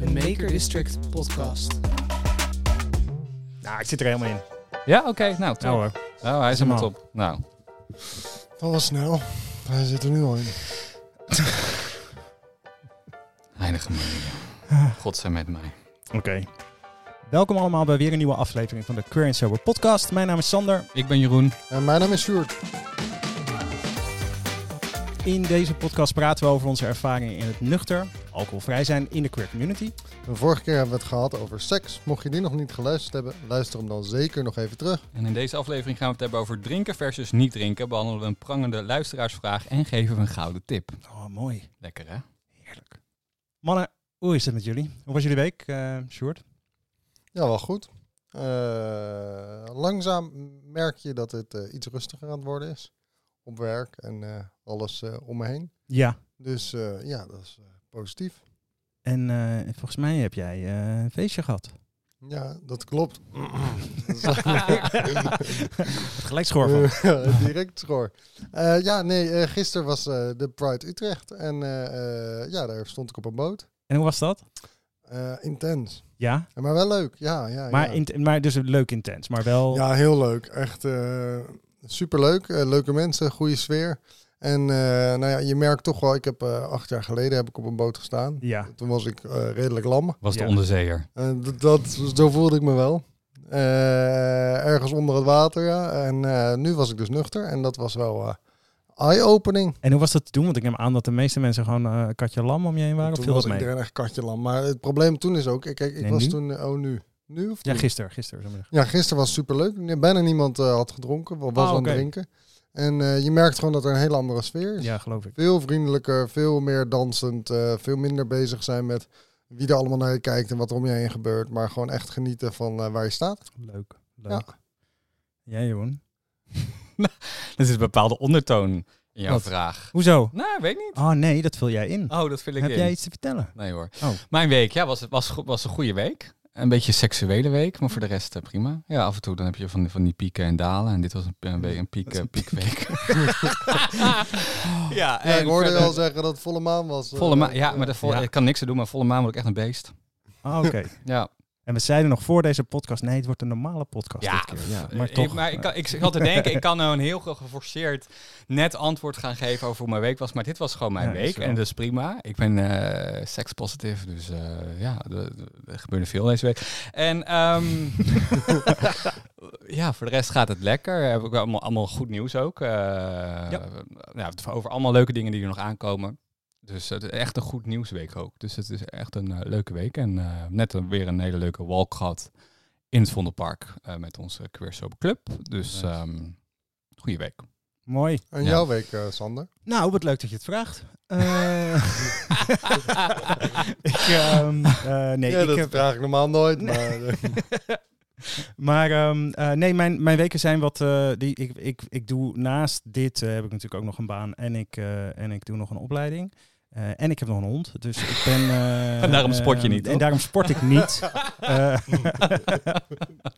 Een Maker District podcast. Nou, ik zit er helemaal in. Ja, oké. nou, top. Nou hoor. Oh, hij is helemaal top. Nou, Dat was snel. Hij zit er nu al in. heilige Maria. God zij met mij. Oké. Welkom allemaal bij weer een nieuwe aflevering van de Queer Sober podcast. Mijn naam is Sander. Ik ben Jeroen. En mijn naam is Sjoerd. In deze podcast praten we over onze ervaringen in het nuchter, alcoholvrij zijn in de queer community. De vorige keer hebben we het gehad over seks. Mocht je die nog niet geluisterd hebben, luister hem dan zeker nog even terug. En in deze aflevering gaan we het hebben over drinken versus niet drinken. Behandelen we een prangende luisteraarsvraag en geven we een gouden tip. Oh, mooi. Lekker hè? Heerlijk. Mannen, hoe is het met jullie? Hoe was jullie week, eh Sjoerd? Ja, wel goed. Eh, langzaam merk je dat het eh, iets rustiger aan het worden is. Op werk en eh, alles eh, om me heen. Ja. Dus eh, ja, dat is positief. En eh, volgens mij heb jij eh, een feestje gehad. Ja, dat klopt. Gelijk schoor van. Direct schoor. Eh, ja, nee, eh, gisteren was eh, de Pride Utrecht. En eh, eh, ja, daar stond ik op een boot. En hoe was dat? Eh, intens. Ja. Maar wel leuk, ja. ja Maar, ja. int- maar dus leuk intens, maar wel... ja, heel leuk. Echt eh superleuk. Leuke mensen, goede sfeer. En eh, nou ja, je merkt toch wel, ik heb eh, acht jaar geleden heb ik op een boot gestaan. Ja. Toen was ik eh, redelijk lam. Was de Ja. onderzeeër. En dat, dat, zo voelde ik me wel. Eh, ergens onder het water, ja. En eh, nu was ik dus nuchter. En dat was wel eh, eye-opening. En hoe was dat te doen? Want ik neem aan dat de meeste mensen gewoon eh katje lam om je heen waren. Of Toen viel was dat mee? iedereen echt katje lam. Maar het probleem toen is ook, kijk, ik Nee, was nu? toen, oh nu. Nu of Ja, toen? gisteren. Gisteren. zo maar. Ja, gisteren was superleuk. Bijna niemand eh, had gedronken, was Oh, aan drinken. En eh, je merkt gewoon dat er een hele andere sfeer is. Ja, geloof ik. Veel vriendelijker, veel meer dansend, eh, veel minder bezig zijn met wie er allemaal naar je kijkt en wat er om je heen gebeurt. Maar gewoon echt genieten van eh, waar je staat. Leuk. Leuk. Ja, Jeroen. Er zit een bepaalde ondertoon in jouw Wat? vraag. Hoezo? Nou, weet ik niet. Oh nee, dat vul jij in. Oh, dat vind ik Heb in. jij iets te vertellen? Nee hoor. Oh. Mijn week, ja, was, was, was een goede week. Een beetje een seksuele week, maar voor de rest eh, prima. Ja, af en toe dan heb je van, die- van die pieken en dalen. En dit was een, een, we- een piek, eh, piekweek. ja, ik hoorde al zeggen dat het volle maan was. eh, Volle maan, ja, maar de vol, Ja. ik kan niks aan doen, maar volle maan word ik echt een beest. Oh, Oké. Ja, en we zeiden nog voor deze podcast, nee, het wordt een normale podcast Ja, dit keer. Ja, maar, maar ik, toch. maar ik, kan, ik zat te denken, ik kan nou een heel geforceerd net antwoord gaan geven over hoe mijn week was. Maar dit was gewoon mijn Ja, week en dat is prima. Ik ben eh sekspositief, dus eh, ja, er, gebeurde veel deze week. En ehm, ja, voor de rest gaat het lekker. Heb ik allemaal, allemaal goed nieuws ook. Eh, ja. over allemaal leuke dingen die er nog aankomen. Dus het is echt een goed nieuwsweek ook. Dus het is echt een eh, leuke week. En eh, net een- weer een hele leuke walk gehad in het Vondelpark eh, met onze Queer Sober Club. Dus Nice. ehm goede week. Mooi. En Ja. jouw week, eh, Sander? Nou, wat leuk dat je het vraagt. Eh, ik, ehm, eh, nee, ja, ik dat heb, vraag ik normaal nooit. Maar, eh, Maar ehm, eh, nee, mijn, mijn weken zijn wat. eh, die, ik, ik, ik doe naast dit eh, heb ik natuurlijk ook nog een baan en ik, eh, en ik doe nog een opleiding. Eh, en ik heb nog een hond. Dus ik ben. eh, En daarom sport je eh, niet, En toch? daarom sport ik niet. Eh,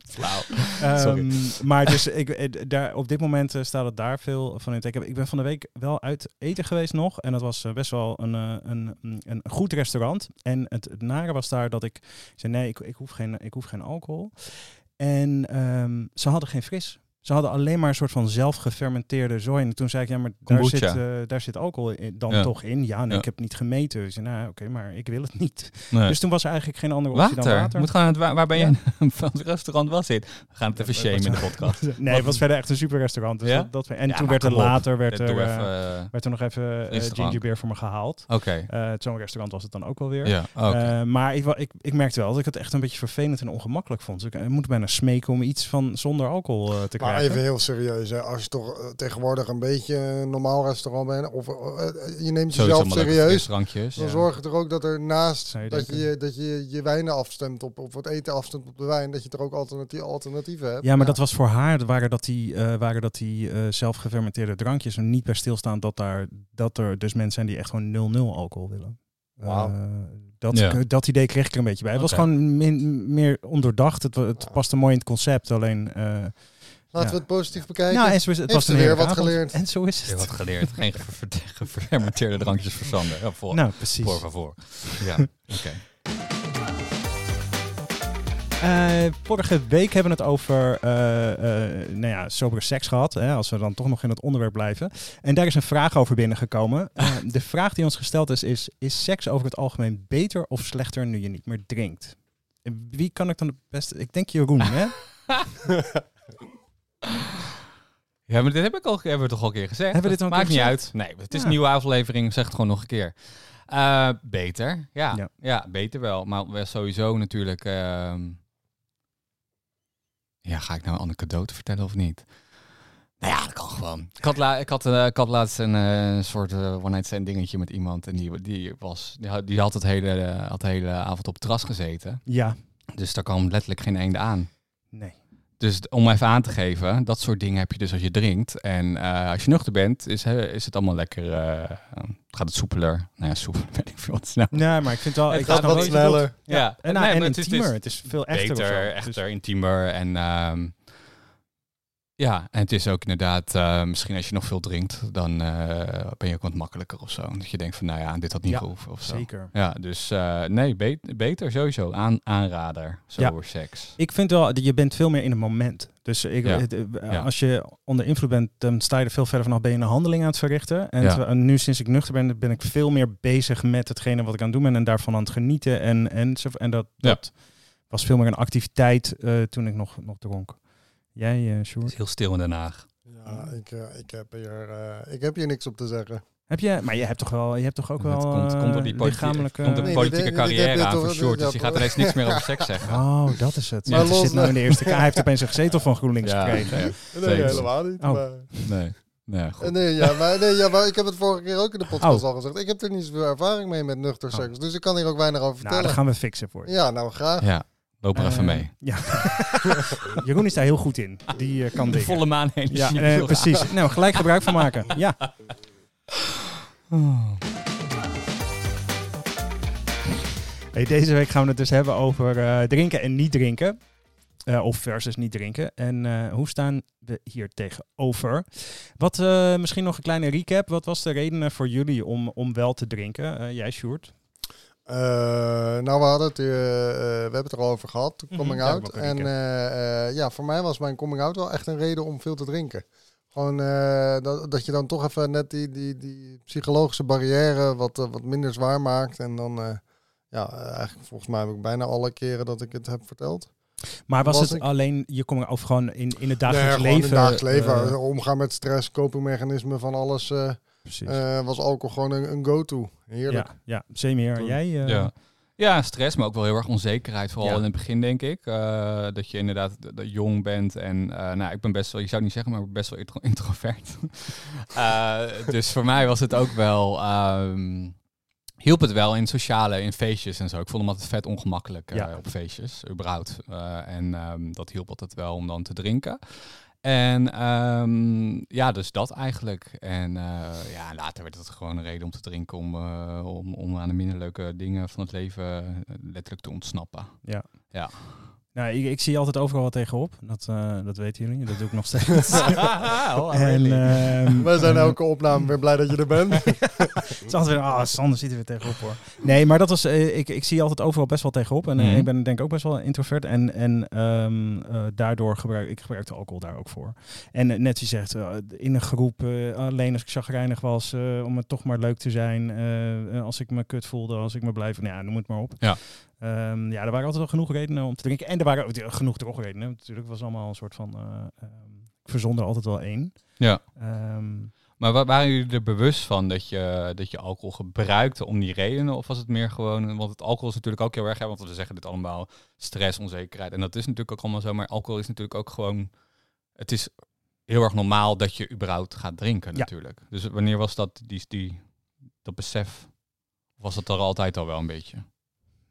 Flauw. Ehm, maar dus ik, eh, daar, op dit moment eh, staat het daar veel van in het teken. Ik ben van de week wel uit eten geweest nog. En dat was eh, best wel een, eh, een, een goed restaurant. En het, het nare was daar dat ik zei, nee, ik, ik, hoef, geen, ik hoef geen alcohol. En ehm, ze hadden geen fris. Ze hadden alleen maar een soort van zelfgefermenteerde zooi. En toen zei ik, ja, maar daar Kombucha. zit, eh, daar zit alcohol in, dan Ja. toch in. Ja, nee, Ja. ik heb het niet gemeten. Dus nou, oké, maar ik wil het niet. Nee. Dus toen was er eigenlijk geen andere optie water. dan water. Moet gewoon het, waar, waar ben Ja. je? Van het restaurant was dit? We gaan het even shamen in de podcast. Nee, het was verder echt een super restaurant. Dus Ja? dat, dat, en Ja, toen werd er op. later werd er, even, eh, eh, werd er nog even frisdrank. gingerbeer voor me gehaald. Oké. Eh, Zo'n restaurant was het dan ook wel weer. Ja, oké. Eh, maar ik, ik, ik merkte wel dat ik het echt een beetje vervelend en ongemakkelijk vond. Dus ik, ik moet bijna smeken om iets van zonder alcohol eh, te maar even heel serieus. Hè. Als je toch eh, tegenwoordig een beetje een normaal restaurant bent. Of eh, eh, je neemt jezelf serieus. Dan Ja. zorg je er ook dat er naast dat je, dat je je wijnen afstemt op, of het eten afstemt op de wijn, dat je er ook alternatief, alternatieven hebt. ja, maar dat was voor haar, waren dat die, eh, waren dat die zelfgefermenteerde drankjes en niet bij stilstaan dat, daar, dat er dus mensen zijn die echt gewoon 0-0 alcohol willen. Wauw. Eh, dat, Ja. dat idee kreeg ik er een beetje bij. Het was gewoon min- meer onderdacht. Het, het paste mooi in het concept. Alleen eh, Laten Ja. we het positief bekijken. Nou, en zo is het. Het was een weer wat geleerd? En zo is Je hebt het. wat geleerd. Geen gefer- gefermenteerde drankjes voor Sander. Ja, voor, Nou, precies. voor, voor, voor. Ja, oké. Eh, vorige week hebben we het over eh, eh, nou ja, sobere seks gehad. Hè, als we dan toch nog in het onderwerp blijven. En daar is een vraag over binnengekomen. Eh, de vraag die ons gesteld is, is: Is seks over het algemeen beter of slechter nu je niet meer drinkt? En Wie kan ik dan het beste? Ik denk Jeroen, hè? Ja, maar dit heb ik al, hebben we toch al een keer gezegd? Hebben we dit al Maakt niet uit. Nee, het is Ja. een nieuwe aflevering. Zeg het gewoon nog een keer. Eh, beter, ja. Ja. ja. beter wel. Maar wel sowieso natuurlijk... ehm, ja, ga ik nou een anekdote vertellen of niet? Nou ja, dat kan gewoon. Ik had, la ik had, eh, ik had laatst een eh, soort eh, one-night stand dingetje met iemand. En die, die, was, die, had, die had, het hele, had de hele avond op het terras gezeten. Ja. Dus daar kwam letterlijk geen einde aan. Nee. Dus om even aan te geven, dat soort dingen heb je dus als je drinkt. En eh, als je nuchter bent, is, is het allemaal lekker. eh, gaat het soepeler? Nou ja, soepeler weet ik veel wat snel. Nee, maar ik vind wel... Het ik gaat wat sneller. Ja, En, Nee, nou, en het is intiemer. dus Het is veel echter. Beter, Dus- echter, intiemer. En ehm, ja, en het is ook inderdaad, eh, misschien als je nog veel drinkt, dan eh, ben je ook wat makkelijker of zo. Dat je denkt van, nou ja, dit had niet Ja, gehoeven of zo. Zeker. Ja, dus eh, nee, be- beter sowieso. Aan, aanrader, sober seks. Ik vind wel, dat je bent veel meer in het moment. Dus ik, Ja. het, Ja. als je onder invloed bent, dan sta je er veel verder vanaf. Ben je een handeling aan het verrichten. En Ja. terwijl- nu sinds ik nuchter ben, ben ik veel meer bezig met hetgene wat ik aan het doen ben. En daarvan aan het genieten. En, en, en dat, Ja. dat was veel meer een activiteit toen ik nog, nog dronk. Jij, Het Sjoerd? is heel stil in Den Haag. Ja, ik, eh, ik, heb hier, eh, ik heb hier niks op te zeggen. Heb je, maar je hebt toch wel, je hebt toch ook Het wel komt, eh, komt door die lichamelijke... komt de politieke dit carrière je aan voor short. Dus die gaat ineens niks meer over seks zeggen. Oh, dat is het. Maar Ja, los- zit nou in de Eerste Kamer. Hij heeft opeens een zetel van GroenLinks Ja, gekregen. ja. Nee, helemaal niet. Oh. Maar, Nee. Nee, goed. Nee, ja, maar, nee, ja, maar ik heb het vorige keer ook in de podcast Oh. al gezegd. Ik heb er niet zoveel ervaring mee met nuchter Oh. seks. Dus ik kan hier ook weinig over Nou, vertellen. dat gaan we fixen voor je. Ja, nou graag. Ja, loop er even Eh, mee. Ja. Jeroen is daar heel goed in. Die eh, kan De dingen. volle maan heen. Ja, eh, precies. Nou, gelijk gebruik van maken. Ja. Hey, deze week gaan we het dus hebben over drinken en niet drinken. Of versus niet drinken. En hoe staan we hier tegenover? Wat misschien nog een kleine recap. Wat was de reden voor jullie om, om wel te drinken? Jij, Sjoerd? Eh, nou, we hadden het, eh, eh, we hebben het er al over gehad, Mhm, coming out. En ja, voor mij was mijn coming out wel echt een reden om veel te drinken. Gewoon dat, dat je dan toch even net die, die, die psychologische barrière wat, wat minder zwaar maakt. En dan, ja, eigenlijk volgens mij heb ik bijna alle keren dat ik het heb verteld. Maar was, Was het ik- alleen je coming out gewoon in, in het dagelijks Nee, leven? in het dagelijks leven, omgaan met stress, copingmechanismen van alles, precies. eh, was alcohol gewoon een, een go-to. Heerlijk. Ja, ja. Zeemeer, Toen- jij? eh, Ja. ja, stress, maar ook wel heel erg onzekerheid. Vooral Ja. in het begin, denk ik. Eh, dat je inderdaad jong bent. En eh, nou, ik ben best wel, je zou het niet zeggen, maar best wel intro- introvert. Eh, dus voor mij was het ook wel... ehm, hielp het wel in sociale, in feestjes en zo. Ik vond hem altijd vet ongemakkelijk eh, Ja. op feestjes, überhaupt. Eh, en ehm, dat hielp altijd wel om dan te drinken. En ehm, ja, dus dat eigenlijk. En eh, ja, later werd het gewoon een reden om te drinken om, eh, om, om aan de minder leuke dingen van het leven eh, letterlijk te ontsnappen. Nou, ik, ik zie altijd overal wat tegenop. Dat, eh, dat weten jullie. Dat doe ik nog steeds. oh, en, ehm, Wij zijn eh, elke opname weer blij dat je er bent. Het is altijd weer, ah, Sander zit er weer tegenop hoor. Nee, maar dat was, eh, ik, ik zie altijd overal best wel tegenop. En eh, Mhm. ik ben denk ik ook best wel introvert. En, en ehm, eh, daardoor gebruik ik gebruik de alcohol daar ook voor. En net je zegt, eh, in een groep, eh, alleen als ik chagrijnig was, eh, om het toch maar leuk te zijn. eh, als ik me kut voelde, als ik me blijf, nou ja, noem het maar op. Ja. Ehm, ja, er waren altijd wel genoeg redenen om te drinken. En er waren ook genoeg drogredenen. Natuurlijk was allemaal een soort van, ehm, ik verzon er altijd wel één. Ja. Ehm, Maar wa- waren jullie er bewust van dat je, dat je alcohol gebruikte om die redenen? Of was het meer gewoon... Want het alcohol is natuurlijk ook heel erg... Hè, want we zeggen dit allemaal stress, onzekerheid. En dat is natuurlijk ook allemaal zo. Maar alcohol is natuurlijk ook gewoon... Het is heel erg normaal dat je überhaupt gaat drinken Ja. natuurlijk. Dus wanneer was dat, die, die, dat besef? Of was dat er altijd al wel een beetje?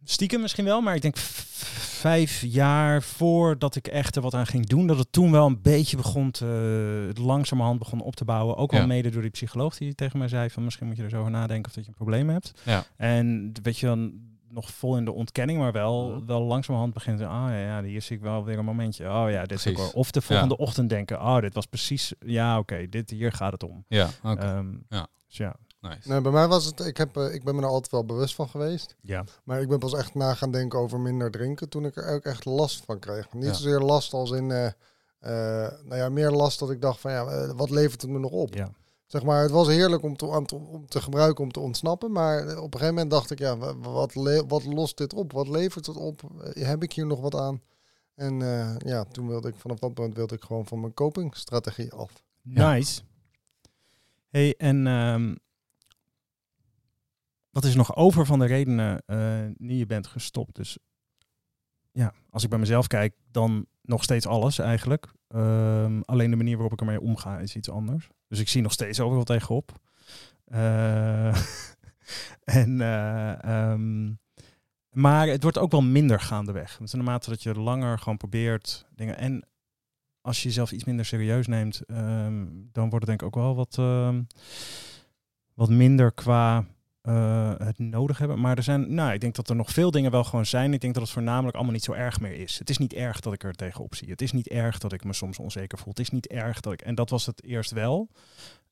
Stiekem misschien wel, maar ik denk vijf jaar voordat ik echt er wat aan ging doen, dat het toen wel een beetje begon te, langzamerhand begon op te bouwen. Ook wel Ja. mede door die psycholoog die tegen mij zei van misschien moet je er zo over nadenken of dat je een probleem hebt. Ja. En weet je dan nog vol in de ontkenning, maar wel, Mhm. wel langzamerhand begint ah ja, ja, hier zie ik wel weer een momentje. Oh ja, dit is ook. Of de volgende ochtend denken, oh dit was precies, ja oké, dit hier gaat het om. Ja. Ehm, Ja. Dus ja. Nice. Nee, bij mij was het, ik, heb, eh, ik ben me er altijd wel bewust van geweest. Ja. Maar ik ben pas echt na gaan denken over minder drinken toen ik er ook echt last van kreeg. Niet Ja. zozeer last als in, eh, eh, nou ja, meer last dat ik dacht van ja, wat levert het me nog op? Ja. Zeg maar, het was heerlijk om te, om te gebruiken, om te ontsnappen. Maar op een gegeven moment dacht ik, ja, wa- wat, wat lost dit op? Wat levert het op? Heb ik hier nog wat aan? En eh, ja, toen wilde ik, vanaf dat moment wilde ik gewoon van mijn copingstrategie af. Ja. Nice. Hey, en ehm, wat is nog over van de redenen eh die je bent gestopt? Dus ja, als ik bij mezelf kijk, dan nog steeds alles eigenlijk. Ehm, alleen de manier waarop ik ermee omga is iets anders. Dus ik zie nog steeds overal tegenop. Eh, en, eh, ehm, maar het wordt ook wel minder gaandeweg. Want naarmate dat je langer gewoon probeert dingen. En als je jezelf iets minder serieus neemt, ehm, dan wordt het denk ik ook wel wat, wat minder qua eh, het nodig hebben. Maar er zijn, nou, ik denk dat er nog veel dingen wel gewoon zijn. Ik denk dat het voornamelijk allemaal niet zo erg meer is. Het is niet erg dat ik er tegenop zie. Het is niet erg dat ik me soms onzeker voel. Het is niet erg dat ik. En dat was het eerst wel.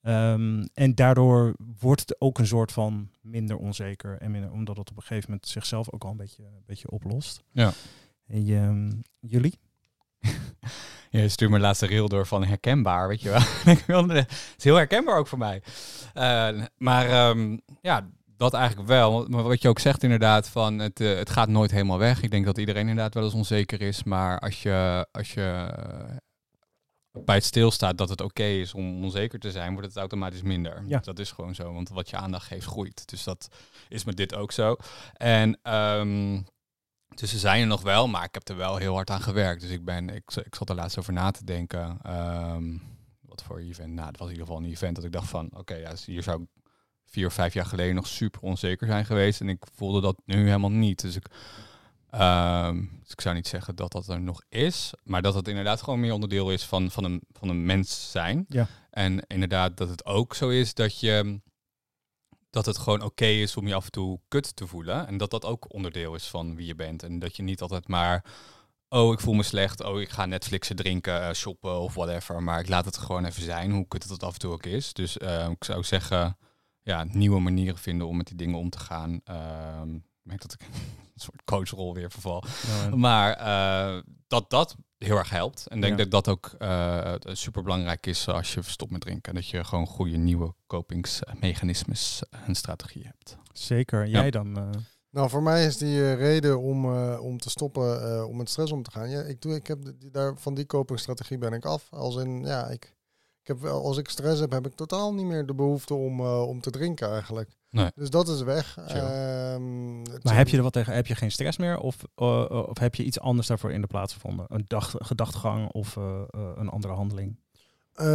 Ehm, en daardoor wordt het ook een soort van minder onzeker. En minder, omdat het op een gegeven moment zichzelf ook al een beetje, een beetje oplost. Ja. En ehm, jullie? Ja, je stuurt me laatste reel door van herkenbaar, weet je wel. Het is heel herkenbaar ook voor mij. Eh, maar ehm, ja, dat eigenlijk wel. Maar wat je ook zegt inderdaad, van het, eh, het gaat nooit helemaal weg. Ik denk dat iedereen inderdaad wel eens onzeker is. Maar als je, als je eh, bij het stilstaat dat het oké is om onzeker te zijn, wordt het automatisch minder. Ja. Dat is gewoon zo, want wat je aandacht geeft groeit. Dus dat is met dit ook zo. En... ehm, dus ze zijn er nog wel, maar ik heb er wel heel hard aan gewerkt. Dus ik, ben, ik, ik zat er laatst over na te denken. ehm, wat voor event? Nou, het was in ieder geval een event dat ik dacht van... Oké, ja, dus hier zou ik vier of vijf jaar geleden nog super onzeker zijn geweest. En ik voelde dat nu helemaal niet. Dus ik, ehm, dus ik zou niet zeggen dat dat er nog is. Maar dat het inderdaad gewoon meer onderdeel is van, van, een, van een mens zijn. Ja. En inderdaad dat het ook zo is dat je dat het gewoon oké is om je af en toe kut te voelen. En dat dat ook onderdeel is van wie je bent. En dat je niet altijd maar, oh, ik voel me slecht. Oh, ik ga Netflixen, drinken, eh, shoppen of whatever. Maar ik laat het gewoon even zijn, hoe kut het af en toe ook is. Dus eh, ik zou zeggen, ja, nieuwe manieren vinden om met die dingen om te gaan. Ehm, ik merk dat ik een soort coachrol weer verval. Maar eh, dat dat heel erg helpt. En ik denk Ja. dat dat ook eh super belangrijk is als je stopt met drinken. Dat je gewoon goede nieuwe kopingsmechanismes en strategieën hebt. Zeker. Jij dan? eh, Nou, voor mij is die reden om, eh, om te stoppen, eh, om met stress om te gaan. Ja, ik, doe, ik heb daar, van die copingstrategie ben ik af. Als in, ja, ik, ik heb wel, als ik stress heb, heb ik totaal niet meer de behoefte om, eh, om te drinken eigenlijk. Nee. Dus dat is weg. Ehm, Maar heb je er wat tegen? Heb je geen stress meer? Of, eh, eh, of heb je iets anders daarvoor in de plaats gevonden? Een dag, gedachtegang of eh, eh, een andere handeling? Eh,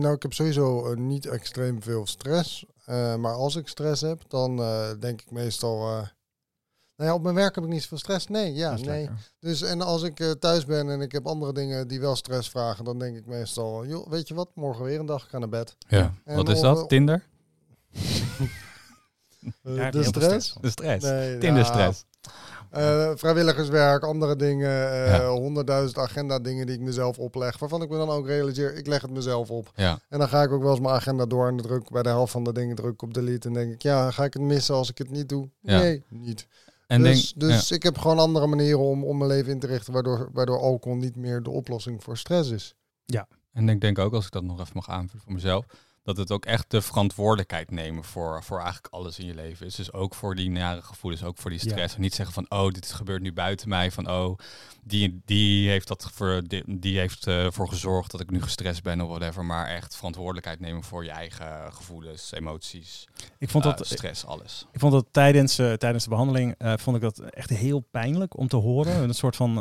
nou, ik heb sowieso niet extreem veel stress. Eh, maar als ik stress heb, dan eh, denk ik meestal... nou ja, op mijn werk heb ik niet zoveel stress. Nee, ja, nee. lekker. Dus en als ik eh, thuis ben en ik heb andere dingen die wel stress vragen, dan denk ik meestal, joh, weet je wat, morgen weer een dag, ik ga naar bed. Ja. En Wat is dat? Tinder? Eh, de stress? De stress. Nee, Tinder ja, stress. eh, vrijwilligerswerk, andere dingen, eh, Ja. honderdduizend agenda dingen die ik mezelf opleg, waarvan ik me dan ook realiseer, ik leg het mezelf op. Ja. En dan ga ik ook wel eens mijn agenda door en druk bij de helft van de dingen druk op delete en denk ik, ja, ga ik het missen als ik het niet doe? Ja. Nee, niet. En dus denk, dus ik heb gewoon andere manieren om, om mijn leven in te richten, waardoor, waardoor alcohol niet meer de oplossing voor stress is. En ik denk ook, als ik dat nog even mag aanvullen voor mezelf, dat het ook echt de verantwoordelijkheid nemen voor, voor eigenlijk alles in je leven is. Dus ook voor die nare gevoelens, ook voor die Ja. stress. En niet zeggen van, oh, dit gebeurt nu buiten mij. Van, oh, die, die heeft, dat voor, die, die heeft eh, ervoor gezorgd dat ik nu gestrest ben of whatever. Maar echt verantwoordelijkheid nemen voor je eigen gevoelens, emoties, Ik vond eh, dat, stress, alles. ik vond dat tijdens, eh, tijdens de behandeling eh, vond ik dat echt heel pijnlijk om te horen. Een soort van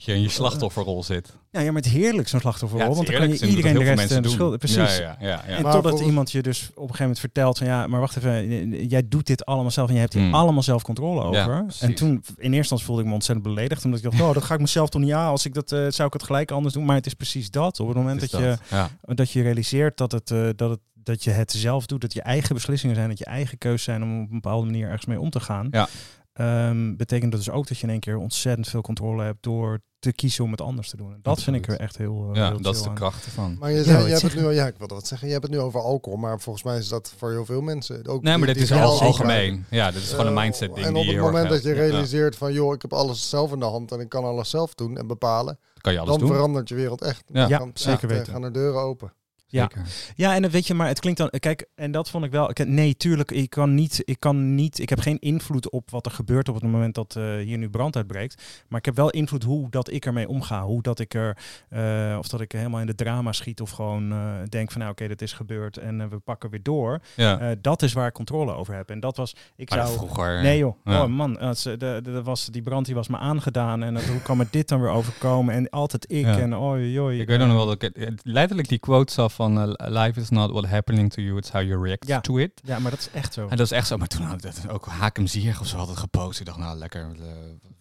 Dat je in je slachtofferrol zit. ja, ja, maar het heerlijk zo'n slachtofferrol. Ja, want dan kan je iedereen de rest en de schuld. doen. Precies. Ja, ja, ja, ja. En Maar totdat volgens- iemand je dus op een gegeven moment vertelt van ja, maar wacht even, eh, jij doet dit allemaal zelf en je hebt hier Hmm. allemaal zelf controle over. en toen in eerste instantie voelde ik me ontzettend beledigd, omdat ik dacht, oh, dat ga ik mezelf toch niet aan. Als ik dat, eh, zou ik het gelijk anders doen. Maar het is precies dat. Op het moment Het dat, je, dat. Ja. dat je realiseert dat het, eh, dat het dat je het zelf doet, dat je eigen beslissingen zijn, dat je eigen keuzes zijn om op een bepaalde manier ergens mee om te gaan. Ja. Ehm, betekent dat dus ook dat je in één keer ontzettend veel controle hebt door te kiezen om het anders te doen. En dat vind ik er echt heel, eh, Ja, heel dat is de kracht ervan. Maar je, zei, je hebt het nu, al- ja, ik wilde wat zeggen. Je hebt het nu over alcohol, maar volgens mij is dat voor heel veel mensen. Ook Nee, maar dit is wel al algemeen. Ja, dit is gewoon een Eh, mindset ding En op het moment dat je realiseert van, joh, ik heb alles zelf in de hand en ik kan alles zelf doen en bepalen, kan je alles dan doen. verandert je wereld echt. Ja. Dan gaan- zeker weten. gaan er deuren open. Ja. Zeker. Ja, en dat weet je, maar het klinkt dan. Kijk, en dat vond ik wel. ik- Nee, tuurlijk, ik kan niet. Ik kan niet. Ik heb geen invloed op wat er gebeurt op het moment dat eh, hier nu brand uitbreekt. Maar ik heb wel invloed hoe dat ik ermee omga. Hoe dat ik er. eh, of dat ik helemaal in de drama schiet. Of gewoon eh, denk van nou oké, dat is gebeurd. En we pakken weer door. Ja. Dat is waar ik controle over heb. En dat was. Ik maar zou. vroeger... Nee joh, Ja. oh man, als, de, de, de was, die brand die was me aangedaan en dat, hoe kan me dit dan weer overkomen en altijd ik Ja. en oi oi. Ik weet nog wel dat ik letterlijk die quote zag van eh, life is not what happening to you, it's how you react Ja. to it. Ja, maar dat is echt zo. En dat is echt zo. Maar toen had ik dat ook Hakem Ziyech of zo had het gepost. Ik dacht, nou lekker, eh,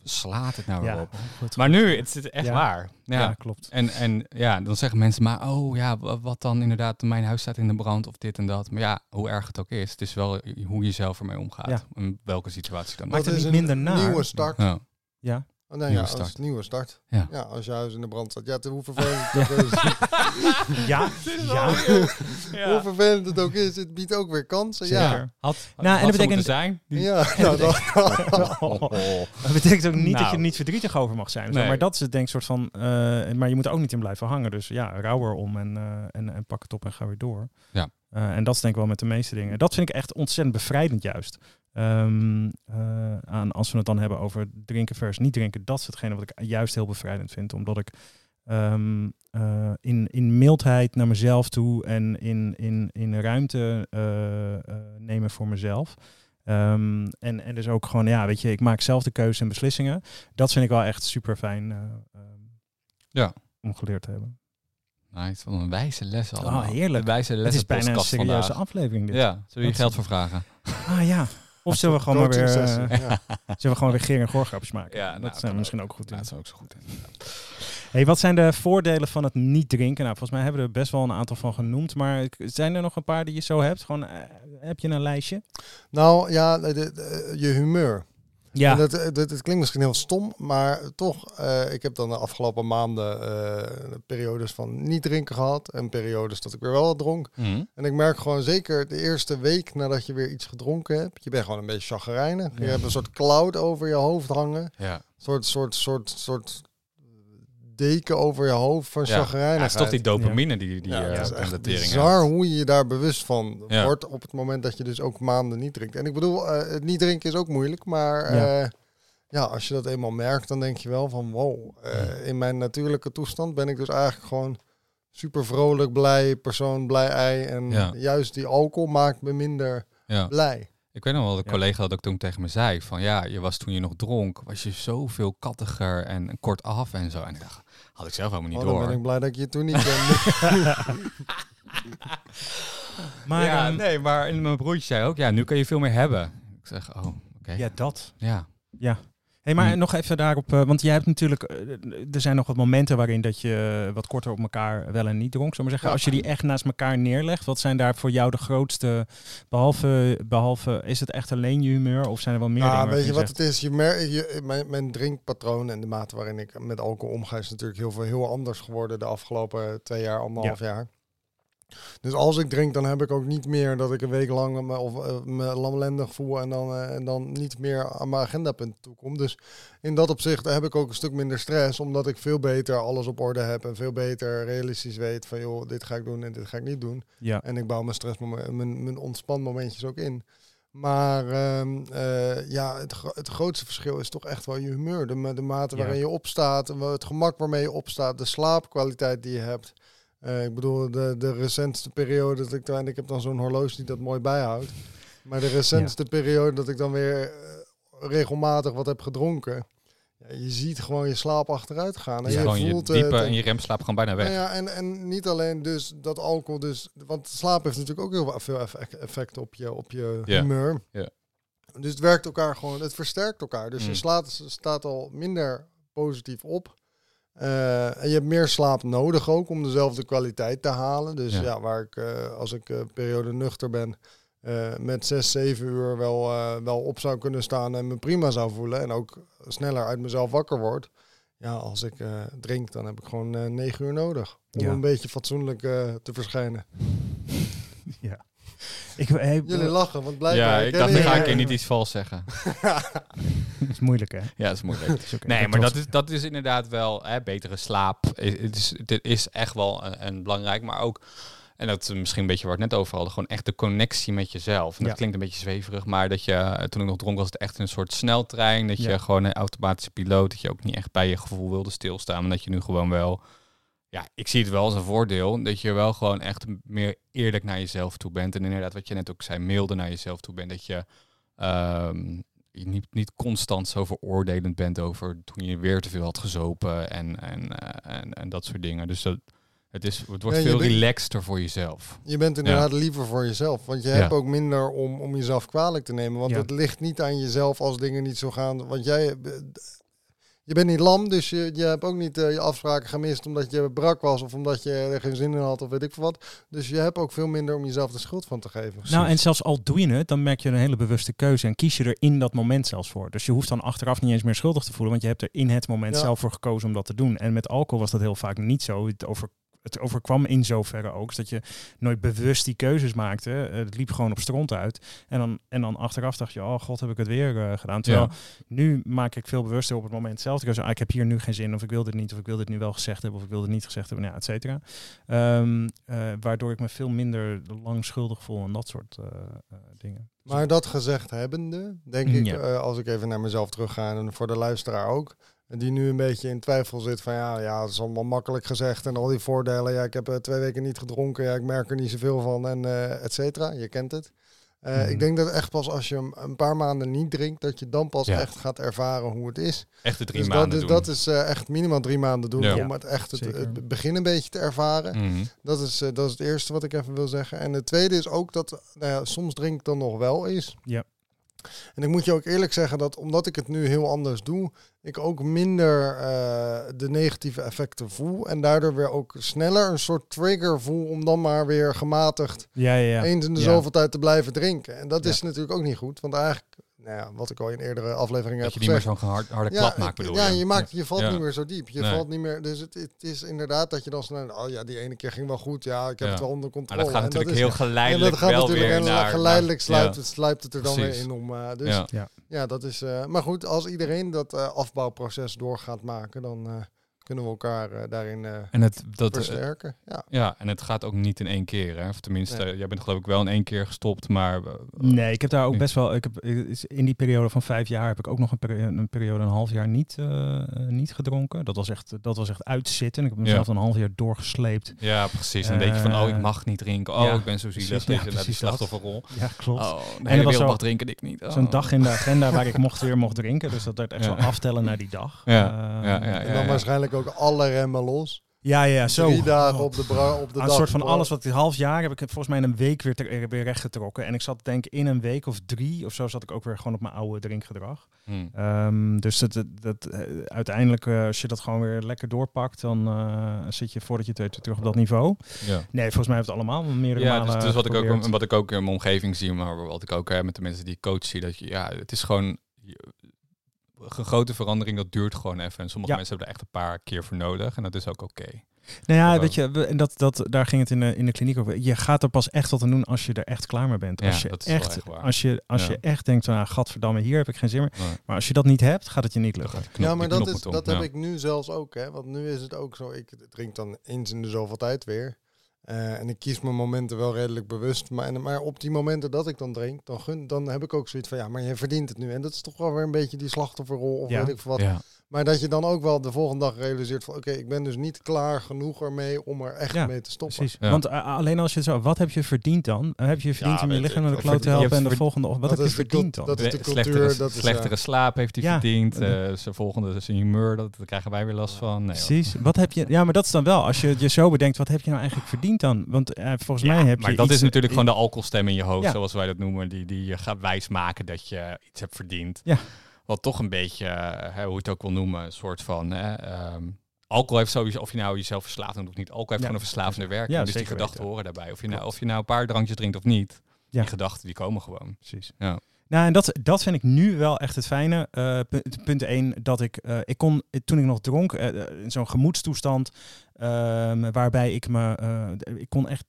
slaat het nou weer op. goed. Maar nu, het is echt Ja. waar. Ja. ja, klopt. En, en ja, dan zeggen mensen maar, oh ja, wa- wat dan inderdaad, mijn huis staat in de brand of dit en dat. Maar ja, hoe erg het ook is, het is wel hoe je zelf ermee omgaat. Ja. In welke situatie dan ook. Dat het is niet een minder naar? nieuwe start. Ja. Oh, nee, Nieuwe ja, start. als nieuwe start. Ja. Ja, als je huis in de brand staat. Ja, te- hoe vervelend het ook is. Ja, ja. Hoe vervelend het ook is, het biedt ook weer kansen. Ja, Zeker. Had, Nou, en had dat betekent- zijn. Die- ja nou, dat, Dat betekent ook niet dat je Nou. er niet verdrietig over mag zijn. Zo. Nee. Maar dat is het denk ik soort van... eh, maar je moet er ook niet in blijven hangen. Dus ja, rouw erom en, eh, en, en pak het op en ga weer door. Ja. Eh, en dat is denk ik wel met de meeste dingen. Dat vind ik echt ontzettend bevrijdend juist. Ehm, eh, aan, als we het dan hebben over drinken versus niet drinken. Dat is hetgene wat ik juist heel bevrijdend vind. Omdat ik ehm, eh, in, in mildheid naar mezelf toe en in, in, in ruimte nemen voor mezelf. Ehm, en, en dus ook gewoon, ja, weet je, ik maak zelf de keuze en beslissingen. Dat vind ik wel echt super fijn Ja. om geleerd te hebben. Nice, wat een wijze les allemaal. Oh, heerlijk. Een wijze les Het is bijna een serieuze aflevering dit. Ja, zullen we je geld is- voor vragen? Ah ja. Of zullen we gewoon maar weer, eh, ja. zullen we gewoon weer Geer en Goorgrapjes maken? Ja, nou, dat kan zijn we misschien ook goed in. Dat is ook zo goed. Hey, wat zijn de voordelen van het niet drinken? Nou, volgens mij hebben we er best wel een aantal van genoemd. Maar ik- zijn er nog een paar die je zo hebt? Gewoon, eh, heb je een lijstje? Nou ja, de- de- je humeur. Ja. En Dat, dat, dat klinkt misschien heel stom, maar toch, eh, ik heb dan de afgelopen maanden eh, periodes van niet drinken gehad en periodes dat ik weer wel wat dronk. Mhm. En ik merk gewoon zeker de eerste week nadat je weer iets gedronken hebt, je bent gewoon een beetje chagrijnig. Je hebt een soort cloud over je hoofd hangen, Ja. een soort, soort, soort, soort deken over je hoofd van Ja. Ja, het is toch die dopamine die, die Ja, eh, het is echt bizar heeft. hoe je je daar bewust van Ja. wordt op het moment dat je dus ook maanden niet drinkt. En ik bedoel, eh, het niet drinken is ook moeilijk, maar Ja. ja. ja, als je dat eenmaal merkt, dan denk je wel van wow, eh, in mijn natuurlijke toestand ben ik dus eigenlijk gewoon super vrolijk, blij persoon, blij ei. En Ja. juist die alcohol maakt me minder Ja. blij. Ik weet nog wel, de collega dat ook toen tegen me zei van ja, je was toen je nog dronk, was je zoveel kattiger en kort af en zo. En ik dacht, had ik zelf helemaal niet Oh, dan ben door. ik blij dat ik je toen niet kende. Maar ja, ehm, nee, maar mijn broertje zei ook, ja, nu kan je veel meer hebben. Ik zeg, oh, oké. ja, dat. Ja. Hey, maar Hm. nog even daarop, eh, want jij hebt natuurlijk, eh, er zijn nog wat momenten waarin dat je wat korter op elkaar wel en niet dronk. Zullen we zeggen, als je die echt naast elkaar neerlegt, wat zijn daar voor jou de grootste, behalve, behalve is het echt alleen je humeur of zijn er wel meer Ja, dingen? weet je wat het is? Je mer je, mijn, mijn drinkpatroon en de mate waarin ik met alcohol omga is natuurlijk heel veel heel anders geworden de afgelopen twee jaar, anderhalf jaar. Dus als ik drink, dan heb ik ook niet meer dat ik een week lang me, of, eh, me lamlendig voel en dan, eh, en dan niet meer aan mijn agendapunt toekom. Dus in dat opzicht heb ik ook een stuk minder stress, omdat ik veel beter alles op orde heb en veel beter realistisch weet van joh, dit ga ik doen en dit ga ik niet doen. Ja, En ik bouw mijn stress, mijn, mijn ontspanmomentjes ook in. Maar ehm, eh, ja, het, gro- het grootste verschil is toch echt wel je humeur. De, de mate Ja. waarin je opstaat, het gemak waarmee je opstaat, de slaapkwaliteit die je hebt. Eh, ik bedoel, de, de recentste periode dat ik dan, en ik heb dan zo'n horloge die dat mooi bijhoudt. Maar de recentste periode dat ik dan weer eh, regelmatig wat heb gedronken. Ja, je ziet gewoon je slaap achteruit gaan. En Ja, je gewoon je voelt diepe het en- je remslaap gewoon bijna weg. nou ja, en, en niet alleen dus dat alcohol dus... Want slaap heeft natuurlijk ook heel veel effect, effect op je, op je Ja, humeur. ja. Dus het werkt elkaar gewoon, het versterkt elkaar. Dus Mm. je slaat, staat al minder positief op. Eh, en je hebt meer slaap nodig ook om dezelfde kwaliteit te halen. Dus Ja. ja, waar ik, eh, als ik een periode nuchter ben, met zes, zeven uur wel, wel op zou kunnen staan en me prima zou voelen. En ook sneller uit mezelf wakker word. Ja, als ik drink, dan heb ik gewoon negen uur nodig. Om Ja. een beetje fatsoenlijk te verschijnen. ja. Ik, hey, Jullie lachen, want blijkbaar... Ja, ik dacht, nu weer- ga ik hier niet iets vals zeggen. dat is moeilijk, hè? Ja, dat is moeilijk. Het is Nee, maar dat is, dat is inderdaad wel hè, betere slaap. Het is, dit is echt wel een, een belangrijk, maar ook, en dat is misschien een beetje waar we het net over hadden, gewoon echt de connectie met jezelf. En dat Ja. klinkt een beetje zweverig, maar dat je, eh, toen ik nog dronk was het echt een soort sneltrein. Dat je gewoon een automatische piloot, dat je ook niet echt bij je gevoel wilde stilstaan, maar dat je nu gewoon wel, ja, ik zie het wel als een voordeel, dat je wel gewoon echt meer eerlijk naar jezelf toe bent. En inderdaad, wat je net ook zei, milder naar jezelf toe bent. Dat je ehm, je niet, niet constant zo veroordelend bent over toen je weer te veel had gezopen en, en, eh, en, en dat soort dingen. Dus dat, het, is, het wordt Ja, veel bent- relaxter voor jezelf. Je bent inderdaad liever voor jezelf. Want je Ja. hebt ook minder om, om jezelf kwalijk te nemen. Want Ja. het ligt niet aan jezelf als dingen niet zo gaan. Want jij... Je bent niet lam, dus je, je hebt ook niet eh, je afspraken gemist omdat je brak was of omdat je er geen zin in had of weet ik veel wat. Dus je hebt ook veel minder om jezelf de schuld van te geven. Nou, en zelfs al doe je het, dan merk je een hele bewuste keuze en kies je er in dat moment zelfs voor. Dus je hoeft dan achteraf niet eens meer schuldig te voelen, want je hebt er in het moment Ja. zelf voor gekozen om dat te doen. En met alcohol was dat heel vaak niet zo. Het, over, het overkwam in zoverre ook, dat je nooit bewust die keuzes maakte. Eh, Het liep gewoon op stront uit. En dan, en dan achteraf dacht je, oh god, heb ik het weer eh, gedaan. Terwijl Ja. nu maak ik veel bewuster op het moment zelf. keuze, ah, ik heb hier nu geen zin, of ik wil dit niet, of ik wil dit nu wel gezegd hebben, of ik wil dit niet gezegd hebben, nou, ja, et cetera. Ehm, eh, waardoor ik me veel minder lang schuldig voel en dat soort eh, eh, dingen. Maar dat gezegd hebbende, denk Mm, ik, ja. eh, als ik even naar mezelf terug ga en voor de luisteraar ook, die nu een beetje in twijfel zit van ja, ja, het is allemaal makkelijk gezegd en al die voordelen. Ja, ik heb eh, twee weken niet gedronken, ja, ik merk er niet zoveel van en eh et cetera. Je kent het. Eh, Mhm. Ik denk dat echt pas als je een- een paar maanden niet drinkt, dat je dan pas Ja. echt gaat ervaren hoe het is. Echt de drie dus maanden dat is, doen. dat is eh, echt minimaal drie maanden doen Ja. om het echt het, begin een beetje te ervaren. Mhm. Dat is, eh, dat is het eerste wat ik even wil zeggen. En het tweede is ook dat, nou ja, soms drink ik dan nog wel eens. Ja. En ik moet je ook eerlijk zeggen dat omdat ik het nu heel anders doe, ik ook minder eh, de negatieve effecten voel. En daardoor weer ook sneller een soort trigger voel om dan maar weer gematigd Ja, ja, ja. eens in de zoveel tijd te blijven drinken. En dat is natuurlijk ook niet goed. Want eigenlijk, nou ja, wat ik al in eerdere afleveringen Dat heb je niet meer gezegd. zo'n hard, harde klap maakt, ik- bedoel ja, je? je, maakt, je valt Ja. niet meer zo diep. Je Nee. valt niet meer. Dus het, het is inderdaad dat je dan snel. Oh ja, die ene keer ging wel goed. Ja, ik heb Ja. het wel onder Maar controle. dat gaat En natuurlijk is- heel en geleidelijk dat gaat wel natuurlijk weer en naar... geleidelijk sluipt, het, sluipt het er dan Precies. weer in om. eh, dus Ja. ja. Ja. dat is. eh, maar goed, als iedereen dat eh, afbouwproces door gaat maken, dan eh, kunnen we elkaar eh, daarin eh, En het, dat, eh, versterken. Ja. ja, en het gaat ook niet in één keer. Hè? Of tenminste, Nee. jij bent geloof ik wel in één keer gestopt, maar... Nee, ik heb daar ook best wel. Ik heb, is- in die periode van vijf jaar heb ik ook nog een, peri- een periode, een half jaar niet, niet gedronken. Dat was, echt, dat was echt uitzitten. Ik heb mezelf Ja. een half jaar doorgesleept. Ja, precies. Dan denk je van, oh, ik mag niet drinken. Oh, ja, ik ben zo zielig. precies. Ja, precies dat. slachtofferrol. Ja, klopt. Oh, de hele was wereld zo- mag drinken, ik niet. Oh. Zo'n dag in de agenda waar ik mocht weer mocht drinken. Dus dat werd echt Ja. zo aftellen naar die dag. Ja, ja, ja, En dan waarschijnlijk ook alle remmen los. ja, ja, zo. Drie dagen op de, bra op de dag. een soort van alles wat ik half jaar heb ik het volgens mij in een week weer, te- weer rechtgetrokken. En ik zat denk ik in een week of drie of zo zat ik ook weer gewoon op mijn oude drinkgedrag. Hm. Ehm, dus dat, dat, dat, eh, uiteindelijk, eh, als je dat gewoon weer lekker doorpakt, dan eh, zit je voordat je het weet weer terug op dat niveau. Ja. Nee, volgens mij heeft het allemaal meerdere Ja, malen dus, dus wat, ik ook, wat ik ook in mijn omgeving zie, maar wat ik ook hè, met de mensen die ik coach zie, dat je, ja, het is gewoon je- een grote verandering, dat duurt gewoon even. En sommige Ja. mensen hebben er echt een paar keer voor nodig en dat is ook oké. Nou ja, weet je, we- en dat, dat, daar ging het in de, in de kliniek over. Je gaat er pas echt wat aan doen als je er echt klaar mee bent. Ja, als je dat is wel echt, als je, als Ja. je echt denkt, van, ah, gadverdamme, hier heb ik geen zin meer. Maar, Maar als je dat niet hebt, gaat het je niet lukken. knop- ja, maar dat, is, dat Ja. heb ik nu zelfs ook. Hè? Want nu is het ook zo. Ik drink dan eens in de zoveel tijd weer. Eh, en ik kies mijn momenten wel redelijk bewust. Maar, en- maar op die momenten dat ik dan drink, dan, gun, dan heb ik ook zoiets van... Ja, maar je verdient het nu. En dat is toch wel weer een beetje die slachtofferrol of Ja. weet ik veel wat. Ja. Maar dat je dan ook wel de volgende dag realiseert van... Oké, ik ben dus niet klaar genoeg ermee om er echt Ja, mee te stoppen. Precies. Ja. Want eh, alleen als je zo, wat heb je verdiend dan? Eh, Heb je verdiend Ja, om je lichaam naar de kloot te helpen en de volgende ochtend? Wat Dat heb je verdiend dan? dat is de slechtere, cultuur, dat is, slechtere slaap heeft hij Ja. verdiend. eh zijn volgende zijn humeur, dat, daar krijgen wij weer last van. Nee. Precies. Wat heb je? Ja, maar dat is dan wel. Als je je zo bedenkt, wat heb je nou eigenlijk verdiend dan? Want volgens mij heb maar je dat iets- is natuurlijk gewoon de alcoholstem in je hoofd, Ja. zoals wij dat noemen, die, die je gaat wijsmaken dat je iets hebt verdiend. Ja. Wat toch een beetje, eh, hè, hoe je het ook wil noemen, een soort van... Hè, ehm, alcohol heeft sowieso, of je nou jezelf verslaafd doet of niet, alcohol heeft Ja. gewoon een verslavende werking. Ja, dus die gedachten weten. horen daarbij. Of je, nou, of je nou een paar drankjes drinkt of niet, Ja. Die gedachten die komen gewoon. Precies. Ja. Nou, en dat, dat vind ik nu wel echt het fijne. Eh, punt, punt 1, dat ik, eh, ik kon, toen ik nog dronk, in zo'n gemoedstoestand, ehm, waarbij ik me, ik kon echt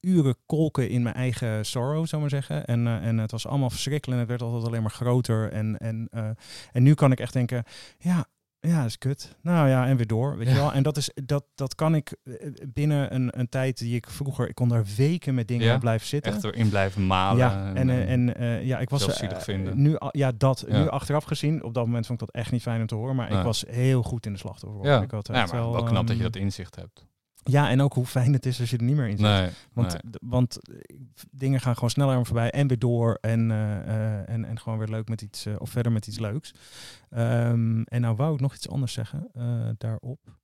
uren kolken in mijn eigen sorrow, zou maar zeggen. En, eh, en het was allemaal verschrikkelijk en het werd altijd alleen maar groter. En, en, eh, en nu kan ik echt denken, ja, ja, dat is kut. Nou ja, en weer door, weet je wel. En dat, is, dat, dat kan ik eh, binnen een, een tijd die ik vroeger, ik kon daar weken met dingen Ja, blijven zitten. Echt erin blijven malen. Ja, en, en eh, ja, ik was zielig vinden. nu, ja, dat Ja. nu achteraf gezien. Op dat moment vond ik dat echt niet fijn om te horen, maar ik was heel goed in de slachtoffer. ja. Ik had ja, maar wel, knap dat je ehm, dat inzicht hebt. Ja, en ook hoe fijn het is als je er niet meer in zit. Nee, Want, nee. want eh, dingen gaan gewoon sneller aan me voorbij en weer door en, eh, eh, en, en gewoon weer leuk met iets, of verder met iets leuks. Ehm, en nou wou ik nog iets anders zeggen daarop.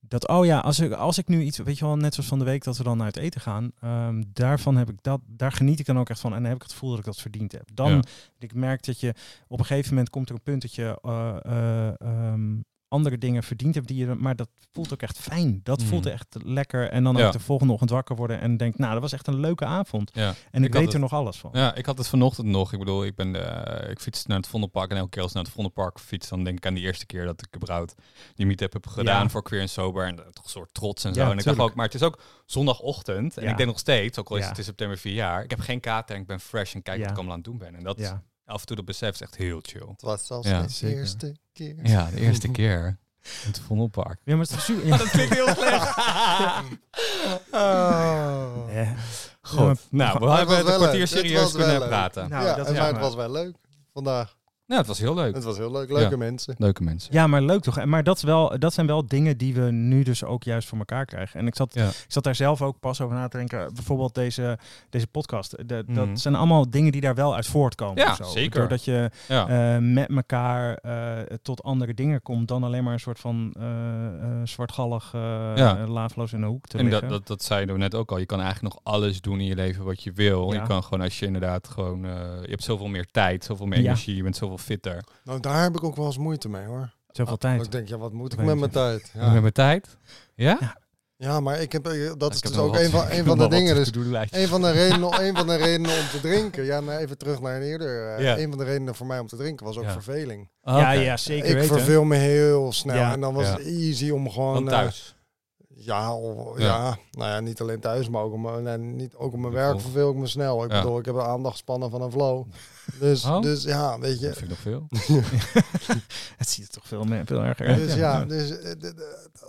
Dat, oh ja, als ik, als ik nu iets, weet je wel, net zoals van de week dat we dan uit eten gaan, ehm, daarvan heb ik dat, daar geniet ik dan ook echt van. En dan heb ik het gevoel dat ik dat verdiend heb. Dan, Ja. ik merk dat je op een gegeven moment komt er een punt dat je eh, eh, ehm, andere dingen verdiend hebt, die je, maar dat voelt ook echt fijn. Dat voelt Mhm. echt lekker. En dan Ja. ook de volgende ochtend wakker worden en denk, nou, dat was echt een leuke avond. Ja. En ik, weet er nog alles van. Ja, ik had het vanochtend nog. Ik bedoel, ik, ben, eh, ik fiets naar het Vondelpark en elke keer als ik naar het Vondelpark fiets, dan denk ik aan die eerste keer dat ik überhaupt die meetup heb gedaan Ja. voor Queer en Sober. En dat toch een soort trots en zo. En ik dacht ook, maar het is ook zondagochtend. En ik denk nog steeds, ook al is het in september vier jaar, ik heb geen kater en ik ben fresh en kijk wat ik allemaal aan het doen ben. En dat Ja. Af en toe dat besef is echt heel chill. Het was zelfs Ja, de zeker. eerste keer. Ja, de eerste keer in het Vondelpark. Ja, maar het is super. Ja. Dat klinkt heel slecht. Oh. Ja. Ja, Nou, we hebben het wel een kwartier serieus kunnen leuk. praten. Nou, ja, dat en ja, maar het was wel leuk vandaag. Ja, het was heel leuk. Het was heel leuk. Leuke Ja. mensen. Leuke mensen. Ja, maar leuk toch? En Maar dat, is wel, dat zijn wel dingen die we nu dus ook juist voor elkaar krijgen. En ik zat, Ja. ik zat daar zelf ook pas over na te denken. Bijvoorbeeld deze, deze podcast. De, Mhm. Dat zijn allemaal dingen die daar wel uit voortkomen. Ja, of zo. zeker. Doordat je Ja. eh, met elkaar eh, tot andere dingen komt dan alleen maar een soort van eh eh, zwartgallig, Ja. laafloos in de hoek te En liggen. dat, dat, dat zeiden we net ook al. Je kan eigenlijk nog alles doen in je leven wat je wil. Ja. Je kan gewoon als je inderdaad gewoon... eh, je hebt zoveel meer tijd, zoveel meer Ja. energie. Je bent zoveel fitter. Nou, daar heb ik ook wel eens moeite mee hoor. Zoveel Dat tijd. Ik denk, ja, wat moet ik met mijn tijd? Ja, met tijd. Ja? Ja. ja maar ik heb, eh, dat is dus ook wat- een van, een van de dingen. Dus een van de redenen, een van de redenen om te drinken. Ja, nou even terug naar een eerder. eh, Ja. Een van de redenen voor mij om te drinken was ook Ja. verveling. Ah, Ja, ja, zeker ik weten. verveel me heel snel. Ja. En dan was Ja. het easy om gewoon... Eh, thuis. Ja, of- Ja. ja. nou ja, niet alleen thuis, maar ook op mijn, nee, niet, ook op mijn werk verveel ik me snel. Ik Ja. bedoel, ik heb een aandachtspannen van een flow. Dus, Oh. dus ja, weet Dat je. vind ik nog veel. Het ziet er toch veel, meer, veel erger uit. Dus ja, dus, eh, d-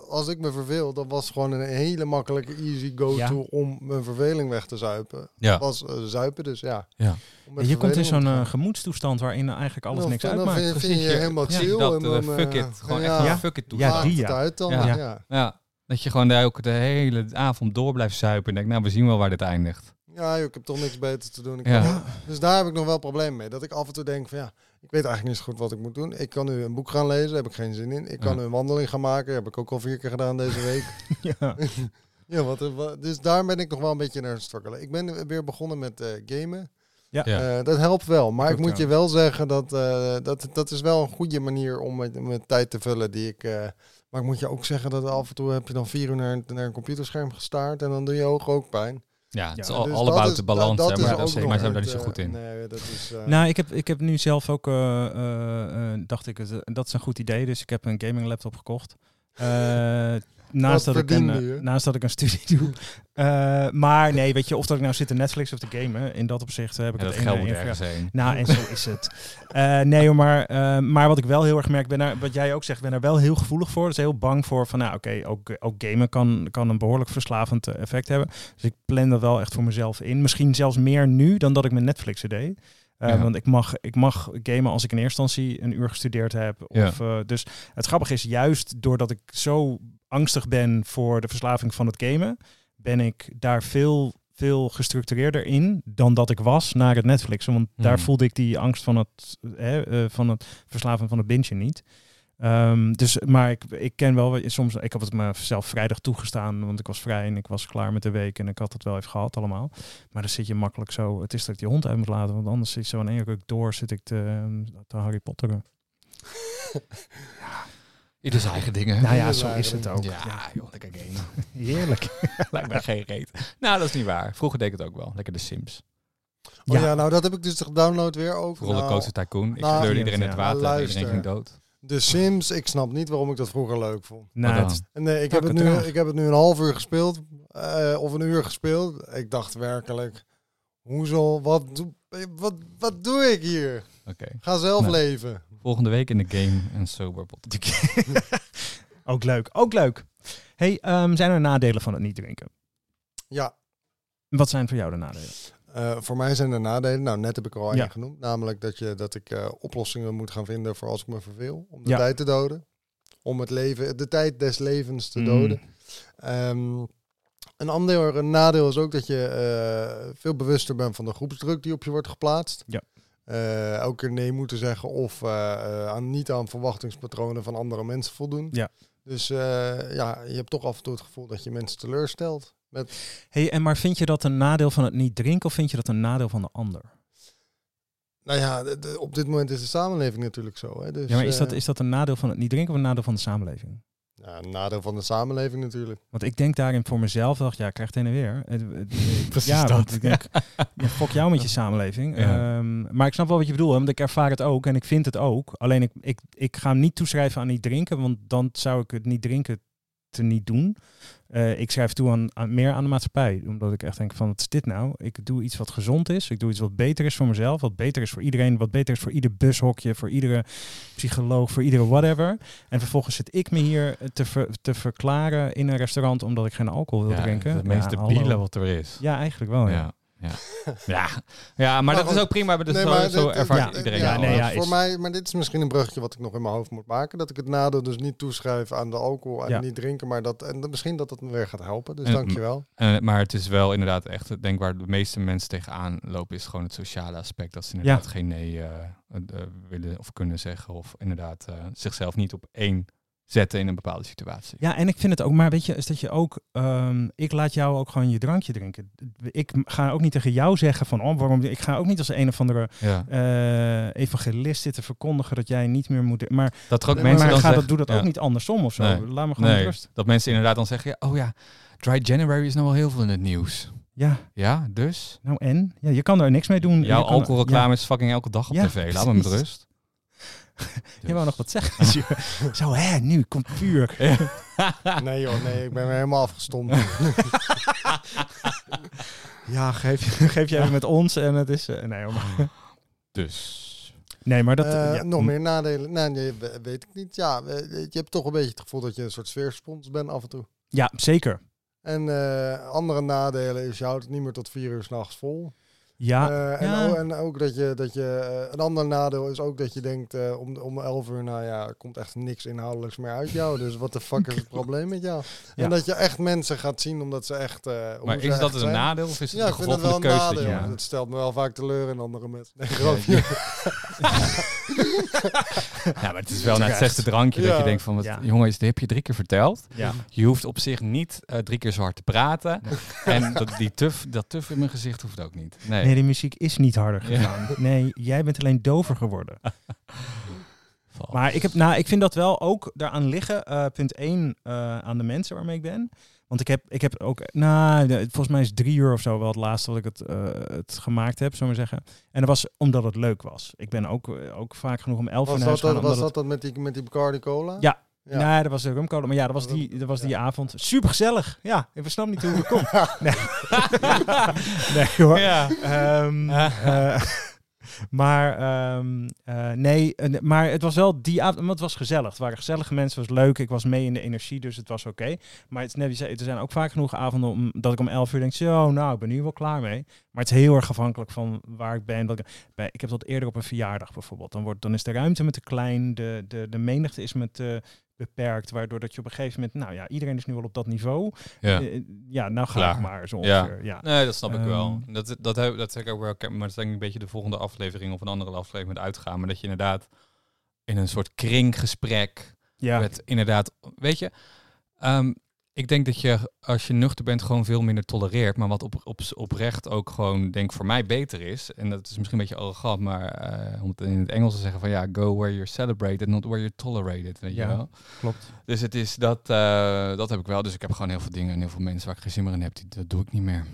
als ik me verveel, dat was gewoon een hele makkelijke easy go-to om mijn verveling weg te zuipen. Ja. was eh, zuipen, dus ja. Ja. Om je komt in zo'n om eh, gaan. gemoedstoestand waarin eigenlijk alles Dan- niks dan uitmaakt. vind, vind je je- helemaal chill. dat, en eh, dan, fuck eh, it. Gewoon ja, echt fuck it Ja, die, het ja. uit dan. Ja. Ja. Ja. Ja. Dat je gewoon daar ook de hele avond door blijft zuipen. En denkt, nou, we zien wel waar dit eindigt. joh, ik heb toch niks beter te doen. Ik Ja. kan- Dus daar heb ik nog wel problemen mee. Dat ik af en toe denk van ja, ik weet eigenlijk niet zo goed wat ik moet doen. Ik kan nu een boek gaan lezen, daar heb ik geen zin in. Ik kan Ja. nu een wandeling gaan maken, heb ik ook al vier keer gedaan deze week. ja. ja, wat, wat- dus daar ben ik nog wel een beetje naar struggelen. Ik ben weer begonnen met eh, gamen. Ja. Ja. Eh, dat helpt wel. Maar Ik moet je wel zeggen dat, eh, dat dat is wel een goede manier om mijn, mijn tijd te vullen die ik. Maar ik moet je ook zeggen dat af en toe heb je dan vier uur naar, een- naar een computerscherm gestaard en dan doe je ogen ook pijn. Ja, het is Ja, al, Dus de balans. dat hè, maar dat is, nog maar zijn we daar niet zo goed eh, in. Nee, dat is. eh, Nou, ik heb, ik heb nu zelf ook, eh, dacht ik, dat is een goed idee. Dus ik heb een gaming laptop gekocht. Naast, dat ik een, eh, naast dat ik een studie doe. Eh, maar nee, weet je, of dat ik nou zit te Netflix of te gamen, in dat opzicht eh, heb ik Ja, het dat geld ergens heen. Nou, en zo is het. Eh, nee, hoor, maar, eh, maar wat ik wel heel erg merk, ben daar, wat jij ook zegt, ben er wel heel gevoelig voor. Dus heel bang voor van, nou oké, ook, ook gamen kan, kan een behoorlijk verslavend effect hebben. Dus ik plan dat wel echt voor mezelf in. Misschien zelfs meer nu dan dat ik met Netflix deed. Eh, Ja. Want ik mag, ik mag gamen als ik in eerste instantie een uur gestudeerd heb. Ja. Of, eh, dus het grappige is, juist doordat ik zo angstig ben voor de verslaving van het gamen, ben ik daar veel, veel gestructureerder in dan dat ik was naar het Netflix. Want daar Hmm. voelde ik die angst van het, hè, eh, van het verslaving van het bingen niet. Ehm, dus, maar ik, ik ken wel, wat- soms, ik heb het mezelf vrijdag toegestaan, want ik was vrij en ik was klaar met de week en ik had het wel even gehad allemaal. Maar dan zit je makkelijk zo, het is dat ik die hond uit moet laten, want anders zit zo in één ruk door, zit ik te, te Harry Potteren. Ieder zijn eigen dingen. Nou ja, dat zo is het ook. Ja, joh, lekker gamen. Heerlijk. Lijkt mij geen reet. Nou, dat is niet waar. Vroeger deed ik het ook wel. Lekker de Sims. Oh Ja. ja. nou dat heb ik dus gedownload weer ook. Rollercoaster Tycoon. Ik nou, iedereen in het water en iedereen ging dood. Nou, de Sims, ik snap niet waarom ik dat vroeger leuk vond. Nou, is- En nee, ik, heb het nu, ik heb het nu een half uur gespeeld. eh, of een uur gespeeld. Ik dacht werkelijk, hoezo, wat, doe- wat, wat doe ik hier? Oké. Ga zelf Nou. leven. Volgende week in de Game en Sober podcast. ook leuk, ook leuk. Hey, ehm, zijn er nadelen van het niet drinken? Ja, Wat zijn voor jou de nadelen? eh, voor mij zijn er nadelen. Nou, net heb ik er al Ja. één genoemd. Namelijk dat, je, dat ik eh, oplossingen moet gaan vinden voor als ik me verveel. Om de Ja. tijd te doden. Om het leven, de tijd des levens te Mm. doden. Ehm, een ander nadeel is ook dat je eh, veel bewuster bent van de groepsdruk die op je wordt geplaatst. Ja. Eh, elke keer nee moeten zeggen of eh, eh, aan, niet aan verwachtingspatronen van andere mensen voldoen. Ja. Dus ja, je hebt toch af en toe het gevoel dat je mensen teleurstelt. Met, Hey, en maar vind je dat een nadeel van het niet drinken of vind je dat een nadeel van de ander? nou ja, op dit moment is de samenleving natuurlijk zo. Hè? Dus, Ja, maar is dat, is dat een nadeel van het niet drinken of een nadeel van de samenleving? Ja, een nadeel van de samenleving natuurlijk. Want ik denk daarin voor mezelf, dacht ja, ik krijg het heen en weer. Precies ja, dat. want ik denk, ja, fok jou met je samenleving. Ja. Ehm, maar ik snap wel wat je bedoelt, hè, want ik ervaar het ook en ik vind het ook. Alleen ik, ik, ik ga hem niet toeschrijven aan niet drinken, want dan zou ik het niet drinken te niet doen. Eh, ik schrijf toe aan, aan- meer aan de maatschappij, omdat ik echt denk van, wat is dit nou? Ik doe iets wat gezond is, ik doe iets wat beter is voor mezelf, wat beter is voor iedereen, wat beter is voor ieder bushokje, voor iedere psycholoog, voor iedere whatever. En vervolgens zit ik me hier te, ver- te verklaren in een restaurant omdat ik geen alcohol wil Ja, drinken. Het meest Ja, hallo. wat er is. Ja, eigenlijk wel. Ja. Ja. Ja. ja. ja, maar dat goed. is ook prima. Maar dat Nee, zo, maar zo dit- ervaart ja, iedereen ja, nee, ja, voor is- mij, maar dit is misschien een bruggetje wat ik nog in mijn hoofd moet maken. Dat ik het nadeel dus niet toeschrijf aan de alcohol en Ja. niet drinken. Maar dat, en dat- misschien dat dat me weer gaat helpen. Dus En- dankjewel. Eh, maar het is wel inderdaad echt, ik denk waar de meeste mensen tegenaan lopen, is gewoon het sociale aspect. Dat ze inderdaad geen nee eh, eh, willen of kunnen zeggen. Of inderdaad eh, zichzelf niet op één zetten in een bepaalde situatie. Ja, en ik vind het ook, maar weet je, is dat je ook, ehm, ik laat jou ook gewoon je drankje drinken. Ik ga ook niet tegen jou zeggen van, oh, waarom, ik ga ook niet als een of andere Ja. eh, evangelist zitten verkondigen dat jij niet meer moet. Maar, Dat ook mensen maar dan ga zeggen, dat, doe dat ja. ook niet andersom of zo. Nee. Laat me gewoon Nee, rust. dat mensen inderdaad dan zeggen, ja, oh ja, Dry January is nou wel heel veel in het nieuws. Ja, Ja, dus? nou en? Ja, je kan er niks mee doen. Jouw alcoholreclame is fucking elke dag op Ja, tv. Laat me met rust. Je wou nog wat zeggen. zo, hè, nu komt vuur. Nee joh, nee, ik ben weer helemaal afgestompt. Ja, geef, geef jij het met ons en het is... eh, nee, hoor, maar, Dus. nee, maar dat... Eh, ja, nog meer nadelen? Nee, nee, we- weet ik niet. Ja, je hebt toch een beetje het gevoel dat je een soort sfeerspons bent af en toe. Ja, zeker. En eh, andere nadelen is, je houdt het niet meer tot vier uur s'nachts vol. Ja, Eh, en, ja. ook, en ook dat je, dat je eh, een ander nadeel is ook dat je denkt eh, om, om 11 uur, nou ja, er komt echt niks inhoudelijks meer uit jou. Dus wat de fuck is het probleem met jou? Ja. En dat je echt mensen gaat zien omdat ze echt. eh, hoe Maar is dat een zijn. nadeel of is het Ja, een ik vind gevolg het van wel de een keuze? nadeel. dat je Het stelt me wel vaak teleur in andere mensen. Nee, Ja. Ja, maar het is wel na het zesde drankje dat Ja. je denkt van, wat, Ja. jongens, dit heb je drie keer verteld. ja. Je hoeft op zich niet eh, drie keer zo hard te praten. En dat, die tuf, dat tuf in mijn gezicht hoeft ook niet. Nee. Nee, die muziek is niet harder Ja. gegaan. Nee, jij bent alleen dover geworden. Maar ik, heb, nou, ik vind dat wel ook daaraan liggen. eh, punt 1 aan de mensen waarmee ik ben. Want ik heb, ik heb ook, nou, de- volgens mij is drie uur of zo wel het laatste wat ik het, eh, het gemaakt heb, zullen we maar zeggen. En dat was omdat het leuk was. Ik ben ook, eh, ook vaak genoeg om elf uur Was naar huis dat, gaan. dat, was dat dat met die, met die Bacardi Cola? Ja. Ja. Nee, dat was de rumcola. Maar ja, dat was die, dat was die ja. avond. Super gezellig. Ja, ik snap niet hoe het komt. Nee. nee hoor. Ja. Ehm, eh, maar ehm, eh, nee, eh, maar het was wel die avond, maar het was gezellig. Het waren gezellige mensen, het was leuk. Ik was mee in de energie, dus het was oké. Maar het is net wie je zei, er zijn ook vaak genoeg avonden om, dat ik om 11 uur denk, zo, nou, ik ben nu wel klaar mee. Maar het is heel erg afhankelijk van waar ik ben. Wat ik, bij, ik heb dat eerder op een verjaardag bijvoorbeeld. Dan, wordt, dan is de ruimte met te klein, de, de, de menigte is met te beperkt, waardoor dat je op een gegeven moment, nou ja, iedereen is nu wel op dat niveau. Ja. Eh, ja nou ga Klaar. ik maar zo Ja. ongeveer. Ja. Nee, dat snap ik wel. Ehm. Dat, dat, heb- dat zeg ik ook wel. Maar dat is denk ik een beetje de volgende aflevering of een andere aflevering met uitgaan. Maar dat je inderdaad in een soort kringgesprek Ja. met inderdaad, weet je, ehm, ik denk dat je als je nuchter bent gewoon veel minder tolereert. Maar wat op, op, oprecht ook gewoon denk voor mij beter is. En dat is misschien een beetje arrogant, maar eh, om het in het Engels te zeggen van ja, go where you're celebrated, not where you're tolerated, weet Ja. je wel. Klopt. Dus het is dat, eh, dat heb ik wel. Dus ik heb gewoon heel veel dingen en heel veel mensen waar ik geen zin meer in heb. Die, dat doe ik niet meer.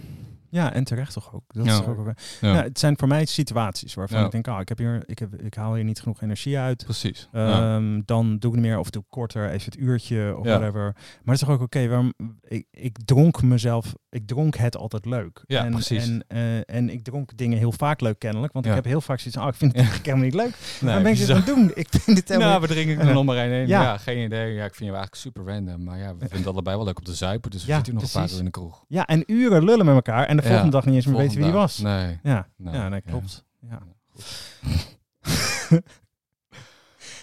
Ja, en terecht toch ook. Dat Ja. is ook Ja, Ja, het zijn voor mij situaties waarvan Ja. ik denk, ah, ik, heb hier, ik, heb, ik haal hier niet genoeg energie uit. precies. Ehm, Dan doe ik niet meer of doe ik korter, even het uurtje of whatever. Maar het is toch ook oké, waarom ik, ik dronk mezelf, ik dronk het altijd leuk. Ja, en, precies. En, eh, en ik dronk dingen heel vaak leuk kennelijk, want ik heb heel vaak zoiets van, oh, ik vind het eigenlijk helemaal niet leuk. Nee, Waarom ben ik dit zo- aan het doen? Ik vind het helemaal Nou, we drinken er nog maar één heen. Ja. Geen idee. Ja, ik vind je eigenlijk super random. Maar ja, we vinden het allebei wel leuk om te zuipen. Dus we zitten nog een paar precies. uur in de kroeg. Ja, en uren lullen met elkaar en de volgende dag niet eens meer weten wie die was. Nee. Ja, Nee, ja, nee, ja. klopt. Ja.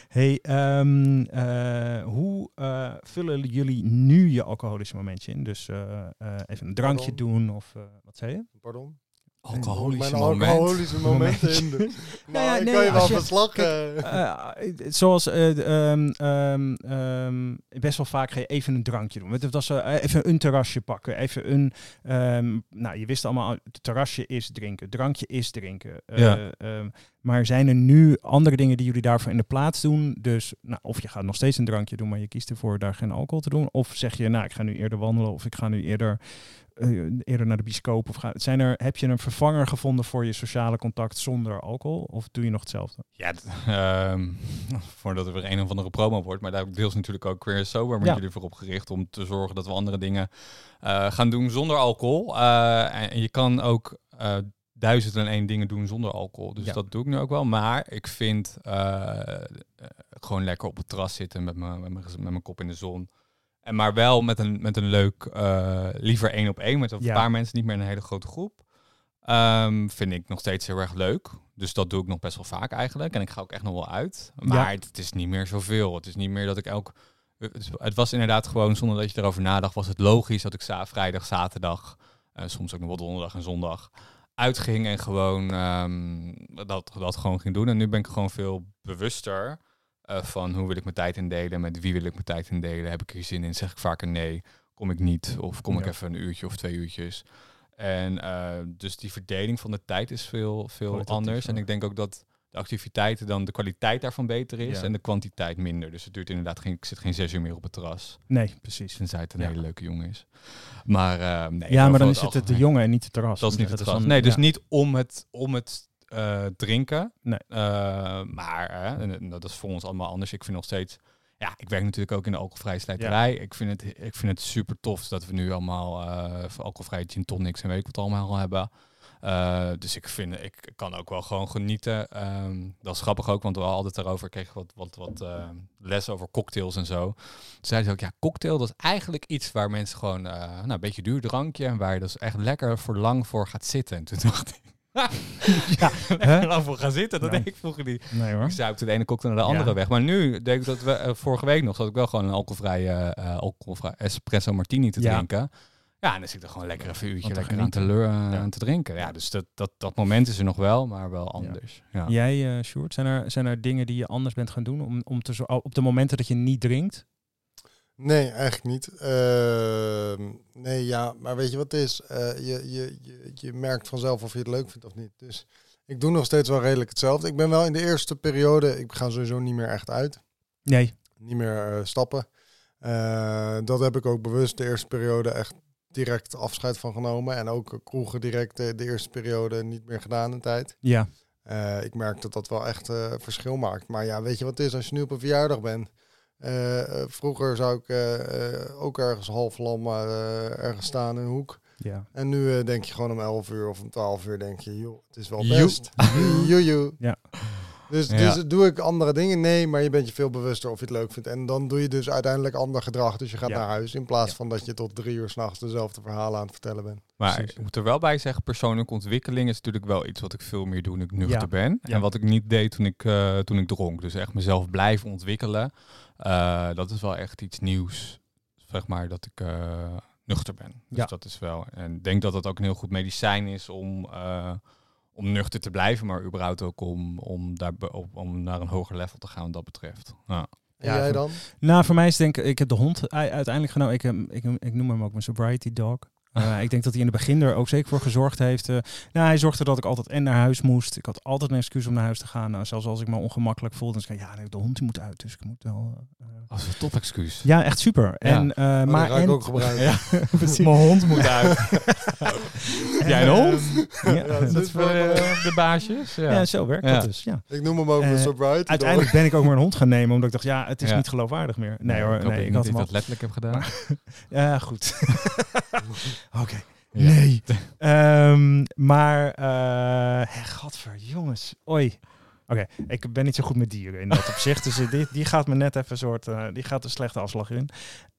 hey, ehm, eh, hoe eh, vullen jullie nu je alcoholische momentje in? Dus eh, eh, even een drankje Pardon? doen of eh, wat zei je? Pardon? Alcoholische Mijn moment. alcoholische momenten in de... Nou, ja, ik nee, kan je wel verslag... eh, zoals eh, ehm, ehm, ehm, best wel vaak ga je even een drankje doen. Dat was eh, even een terrasje pakken. Even een. ehm, nou, je wist allemaal, het terrasje is drinken. Drankje is drinken. Eh, Ja. Maar zijn er nu andere dingen die jullie daarvoor in de plaats doen? Dus nou, of je gaat nog steeds een drankje doen, maar je kiest ervoor daar geen alcohol te doen. Of zeg je, nou, ik ga nu eerder wandelen. Of ik ga nu eerder. eh, eerder naar de bioscoop of ga, zijn er, heb je een vervanger gevonden voor je sociale contact zonder alcohol? Of doe je nog hetzelfde? Ja, ehm, voordat er weer een of andere promo wordt. Maar daar heb ik deels natuurlijk ook weer sober met Ja. jullie voor opgericht. Om te zorgen dat we andere dingen eh, gaan doen zonder alcohol. Eh, en, je kan ook duizend en één dingen doen zonder alcohol. Dus Ja. dat doe ik nu ook wel. Maar ik vind eh, eh, gewoon lekker op het terras zitten met mijn kop in de zon. En maar wel met een, met een leuk, eh, liever één op één, met een Ja. paar mensen, niet meer een hele grote groep. Ehm, vind ik nog steeds heel erg leuk. Dus dat doe ik nog best wel vaak eigenlijk. En ik ga ook echt nog wel uit. Maar het, het is niet meer zoveel. Het is niet meer dat ik elk... Het was inderdaad gewoon, zonder dat je erover nadacht, was het logisch dat ik za vrijdag, zaterdag, en soms ook nog wel donderdag en zondag, uitging en gewoon ehm, dat, dat gewoon ging doen. En nu ben ik gewoon veel bewuster eh, van hoe wil ik mijn tijd indelen, met wie wil ik mijn tijd indelen, heb ik hier zin in, zeg ik vaker nee, kom ik niet, of kom ik even een uurtje of twee uurtjes. En eh, dus die verdeling van de tijd is veel, veel anders. En ik denk ook dat de activiteiten dan de kwaliteit daarvan beter is Ja. en de kwantiteit minder. Dus het duurt inderdaad geen, ik zit geen zes uur meer op het terras. Nee, precies. Tenzij het een Ja. hele leuke jongen is. Maar eh, nee. Ja, maar dan is het de jongen en niet het terras. Dat is niet het terras. Nee, dus ja. niet om het, om het eh, drinken. Nee. Eh, maar en, dat is voor ons allemaal anders. Ik vind nog steeds... Ja, ik werk natuurlijk ook in de alcoholvrije slijterij. Ik, vind het, ik vind het super tof dat we nu allemaal alcoholvrije gin tonics en weet ik wat allemaal hebben. Eh, dus ik vind, ik kan ook wel gewoon genieten. Ehm, dat is grappig ook, want we hadden het daarover. Kreeg wat, wat, wat eh, les over cocktails en zo. Toen zeiden ze ook, ja, cocktail, dat is eigenlijk iets waar mensen gewoon, eh, nou, een beetje duur drankje. En waar je dus echt lekker voor lang voor gaat zitten. En toen dacht ik, Ja, lang voor gaan zitten. Dat Nou. deed ik vroeger niet. Nee hoor. Ik zuipte de ene cocktail naar de andere Ja. weg. Maar nu, denk ik dat we, eh, vorige week nog, zat ik wel gewoon een alcoholvrije, alcoholvrije espresso martini te Ja. drinken. Ja, en dan zit ik er gewoon lekker even een uurtje lekker aan te, leur- Ja. aan te drinken. Ja, dus dat, dat, dat moment is er nog wel, maar wel anders. Ja. Jij, eh Sjoerd, zijn er, zijn er dingen die je anders bent gaan doen om, om te zo, op de momenten dat je niet drinkt? Nee, eigenlijk niet. Ehm, nee, ja, maar weet je wat het is? Eh, je, je, je, je merkt vanzelf of je het leuk vindt of niet. Dus ik doe nog steeds wel redelijk hetzelfde. Ik ben wel in de eerste periode, ik ga sowieso niet meer echt uit. Nee. Niet meer eh, stappen. Eh, dat heb ik ook bewust de eerste periode echt direct afscheid van genomen. En ook kroegen direct de, de eerste periode niet meer gedaan een tijd. Ja. Eh, ik merk dat dat wel echt eh, verschil maakt. Maar ja, weet je wat het is? Als je nu op een verjaardag bent. eh, vroeger zou ik ook ergens half lam maar ergens staan in een hoek. Ja. En nu denk je gewoon om 11 uur of om 12 uur denk je, joh, het is wel best. Joe, joe. Ja. Dus, Ja. dus doe ik andere dingen? Nee, maar je bent je veel bewuster of je het leuk vindt. En dan doe je dus uiteindelijk ander gedrag. Dus je gaat Ja. naar huis in plaats Ja. van dat je tot drie uur s'nachts dezelfde verhalen aan het vertellen bent. Maar Precies. ik moet er wel bij zeggen, persoonlijke ontwikkeling is natuurlijk wel iets wat ik veel meer doe nu ik nuchter Ja. ben. Ja. En wat ik niet deed toen ik, eh, toen ik dronk. Dus echt mezelf blijven ontwikkelen. Eh, dat is wel echt iets nieuws, zeg maar, dat ik eh, nuchter ben. Dus Ja. dat is wel. En ik denk dat dat ook een heel goed medicijn is om, eh, om nuchter te blijven, maar überhaupt ook om, om, daar, op- om naar een hoger level te gaan wat dat betreft. Ja. En Ja, jij dan? Nou, voor mij is denk ik, ik heb de hond uiteindelijk genomen. Ik, ik, ik noem hem ook mijn sobriety dog. Eh, ik denk dat hij in het begin er ook zeker voor gezorgd heeft. eh, nou, hij zorgde dat ik altijd en naar huis moest. Ik had altijd een excuus om naar huis te gaan. Nou, zelfs als ik me ongemakkelijk voelde, dan zei ik, ja, nee, de hond die moet uit. Dus ik moet wel, eh, Als een top excuus. ja, echt super. En, eh, Maar, ga ik en, ook gebruiken. Ja. precies. Mijn hond moet uit. En, Jij een hond? ehm, ja, Ja, Dat dat is voor de, de baasjes. Ja. ja, zo werkt Ja. dat dus. Ja. Ik noem hem ook een sobriety Uiteindelijk ben ik ook maar een hond gaan nemen, omdat ik dacht, ja, het is Ja. niet geloofwaardig meer. Nee hoor, ik nee, ik had dat hem dat letterlijk heb gedaan. Ja, goed. Oké. Ja. Nee. Ehm, maar, eh hè, gadver, jongens. Oi. Oké, ik ben niet zo goed met dieren in dat opzicht. Dus eh, die, die gaat me net even een soort, eh, die gaat een slechte afslag in.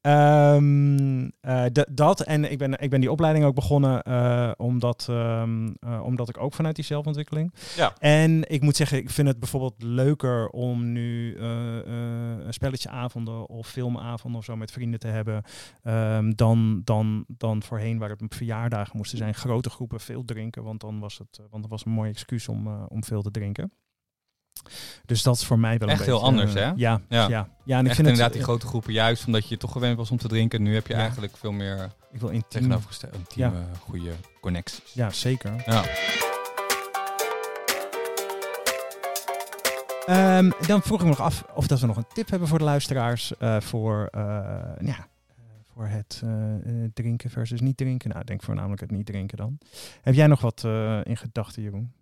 Ehm, eh, dat en ik ben, ik ben die opleiding ook begonnen omdat, ehm, eh, omdat ik ook vanuit die zelfontwikkeling. Ja. En ik moet zeggen, ik vind het bijvoorbeeld leuker om nu een spelletjeavonden of filmavonden of zo met vrienden te hebben. ehm, dan, dan, dan voorheen waar het verjaardagen moesten zijn. Grote groepen veel drinken, want dan was het, want dat was een mooi excuus om, om veel te drinken. Dus dat is voor mij wel Echt een heel beetje, anders, eh, hè? Ja, ja. Ja. ja. ja en ik Echt vind inderdaad het, die eh, grote groepen, juist omdat je toch gewend was om te drinken. Nu heb je Ja. eigenlijk veel meer ik wil intiem. tegenovergestelde intieme, goede connecties. Ja, zeker. Ja. Ehm, dan vroeg ik me nog af of dat we nog een tip hebben voor de luisteraars eh, voor, eh, ja, eh, voor het eh, eh, drinken versus niet drinken. Nou, ik denk voornamelijk het niet drinken dan. Heb jij nog wat eh, in gedachten, Jeroen?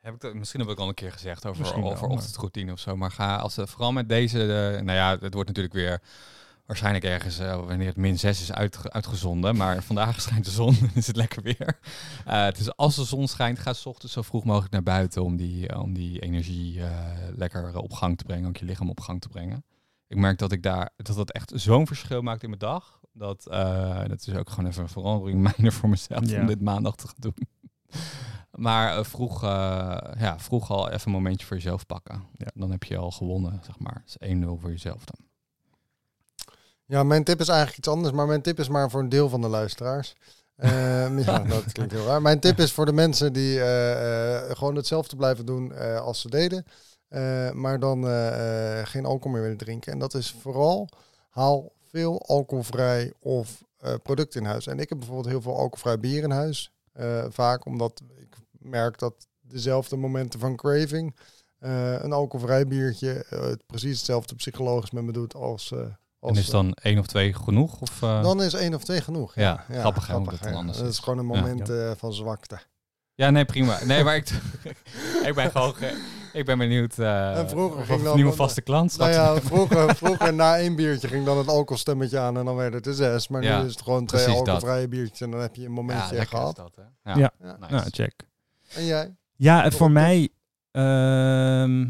Heb ik dat, misschien heb ik al een keer gezegd over, Misschien over ochtendroutine of zo. Maar ga als, eh, vooral met deze, eh, nou ja, het wordt natuurlijk weer waarschijnlijk ergens eh, wanneer het min 6 is uitge- uitgezonden. Maar vandaag schijnt de zon en is het lekker weer. Eh, dus als de zon schijnt, ga 's ochtends zo vroeg mogelijk naar buiten om die, om die energie lekker op gang te brengen, ook je lichaam op gang te brengen. Ik merk dat ik daar, dat dat echt zo'n verschil maakt in mijn dag. Dat, dat is ook gewoon even een verandering mijner voor mezelf Ja. om dit maandag te gaan doen. Maar eh, vroeg, eh, ja, vroeg al even een momentje voor jezelf pakken. Ja. Dan heb je al gewonnen, zeg maar. Het is 1-0 voor jezelf dan. Ja, mijn tip is eigenlijk iets anders, maar mijn tip is maar voor een deel van de luisteraars. Ehm, ja, dat klinkt heel raar. Mijn tip is voor de mensen die eh, eh, gewoon hetzelfde blijven doen eh, als ze deden, eh, maar dan eh, eh, geen alcohol meer willen drinken. En dat is vooral haal veel alcoholvrij of eh product in huis. En ik heb bijvoorbeeld heel veel alcoholvrij bier in huis. Eh, vaak omdat ik merk dat dezelfde momenten van craving eh, een alcoholvrij biertje eh, het precies hetzelfde psychologisch met me doet als. als En is dan één of twee genoeg? Of, dan is één of twee genoeg. Ja, grappig, hè, hoe dat dan ja. anders Dat is. gewoon een Ja. moment van zwakte. Ja, nee, prima. Nee, maar ik, ik ben gewoon... ik ben benieuwd uh, En vroeger ging een dan- nieuwe vaste klant Nou ja, vroeger, vroeger na één biertje ging dan het alcoholstemmetje aan en dan werd het de zes. Maar Ja, nu is het gewoon twee alcoholvrije biertjes en dan heb je een ja, momentje is gehad. dat, hè? Ja. Ja. Ja. Nice. Nou, check. En jij? Ja, voor mij... ehm,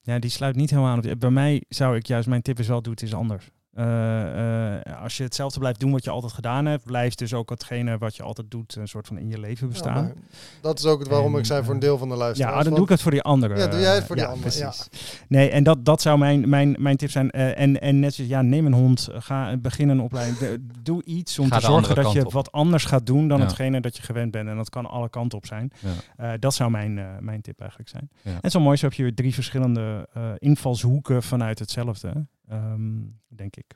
ja, die sluit niet helemaal aan. op- Bij mij zou ik juist... Mijn tip is wel, doe het eens anders. Eh, eh, als je hetzelfde blijft doen wat je altijd gedaan hebt... blijft dus ook hetgene wat je altijd doet... een soort van in je leven Ja, bestaan. dat is ook het waarom En, ik zei voor een eh, deel van de Ja, luisteraars. dan doe ik het voor die anderen. Ja, doe jij het voor die Ja, anderen, ja. Precies. Nee, en dat, dat zou mijn, mijn, mijn tip zijn. Eh, en, en net zoals, ja, neem een hond. Ga begin een opleiding. De- doe iets om Ga te zorgen andere dat je op. wat anders gaat doen dan Ja. hetgene dat je gewend bent. En dat kan alle kanten op zijn. Ja. Eh, dat zou mijn, eh, mijn tip eigenlijk zijn. Ja. En zo mooi zo heb je weer drie verschillende eh, invalshoeken vanuit hetzelfde. Ehm, denk ik.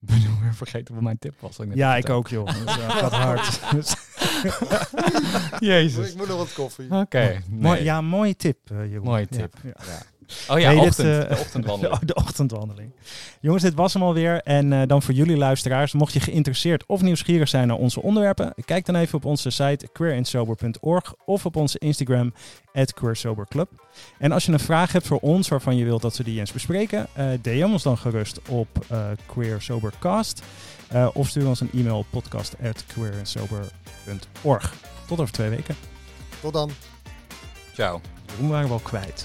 Ik ben weer vergeten wat mijn tip was. net Ja, ik ook joh. Dus, eh, gaat hard. Jezus. Ik moet nog wat koffie. Oké. nee. ja, mooie tip, eh Jeroen. Mooie Ja, tip. ja. Ja. Oh ja, Nee, dit, ochtend, eh, de ochtendwandeling. De, de ochtendwandeling. Jongens, dit was hem alweer. En eh, dan voor jullie luisteraars, mocht je geïnteresseerd of nieuwsgierig zijn naar onze onderwerpen, kijk dan even op onze site queerandsober.org of op onze Instagram queersoberclub. En als je een vraag hebt voor ons waarvan je wilt dat we die eens bespreken, eh DM ons dan gerust op eh queersobercast. Eh, of stuur ons een e-mail op podcast.queerandsober.org. Tot over twee weken. Tot dan. Ciao. Jeroen waren we al kwijt.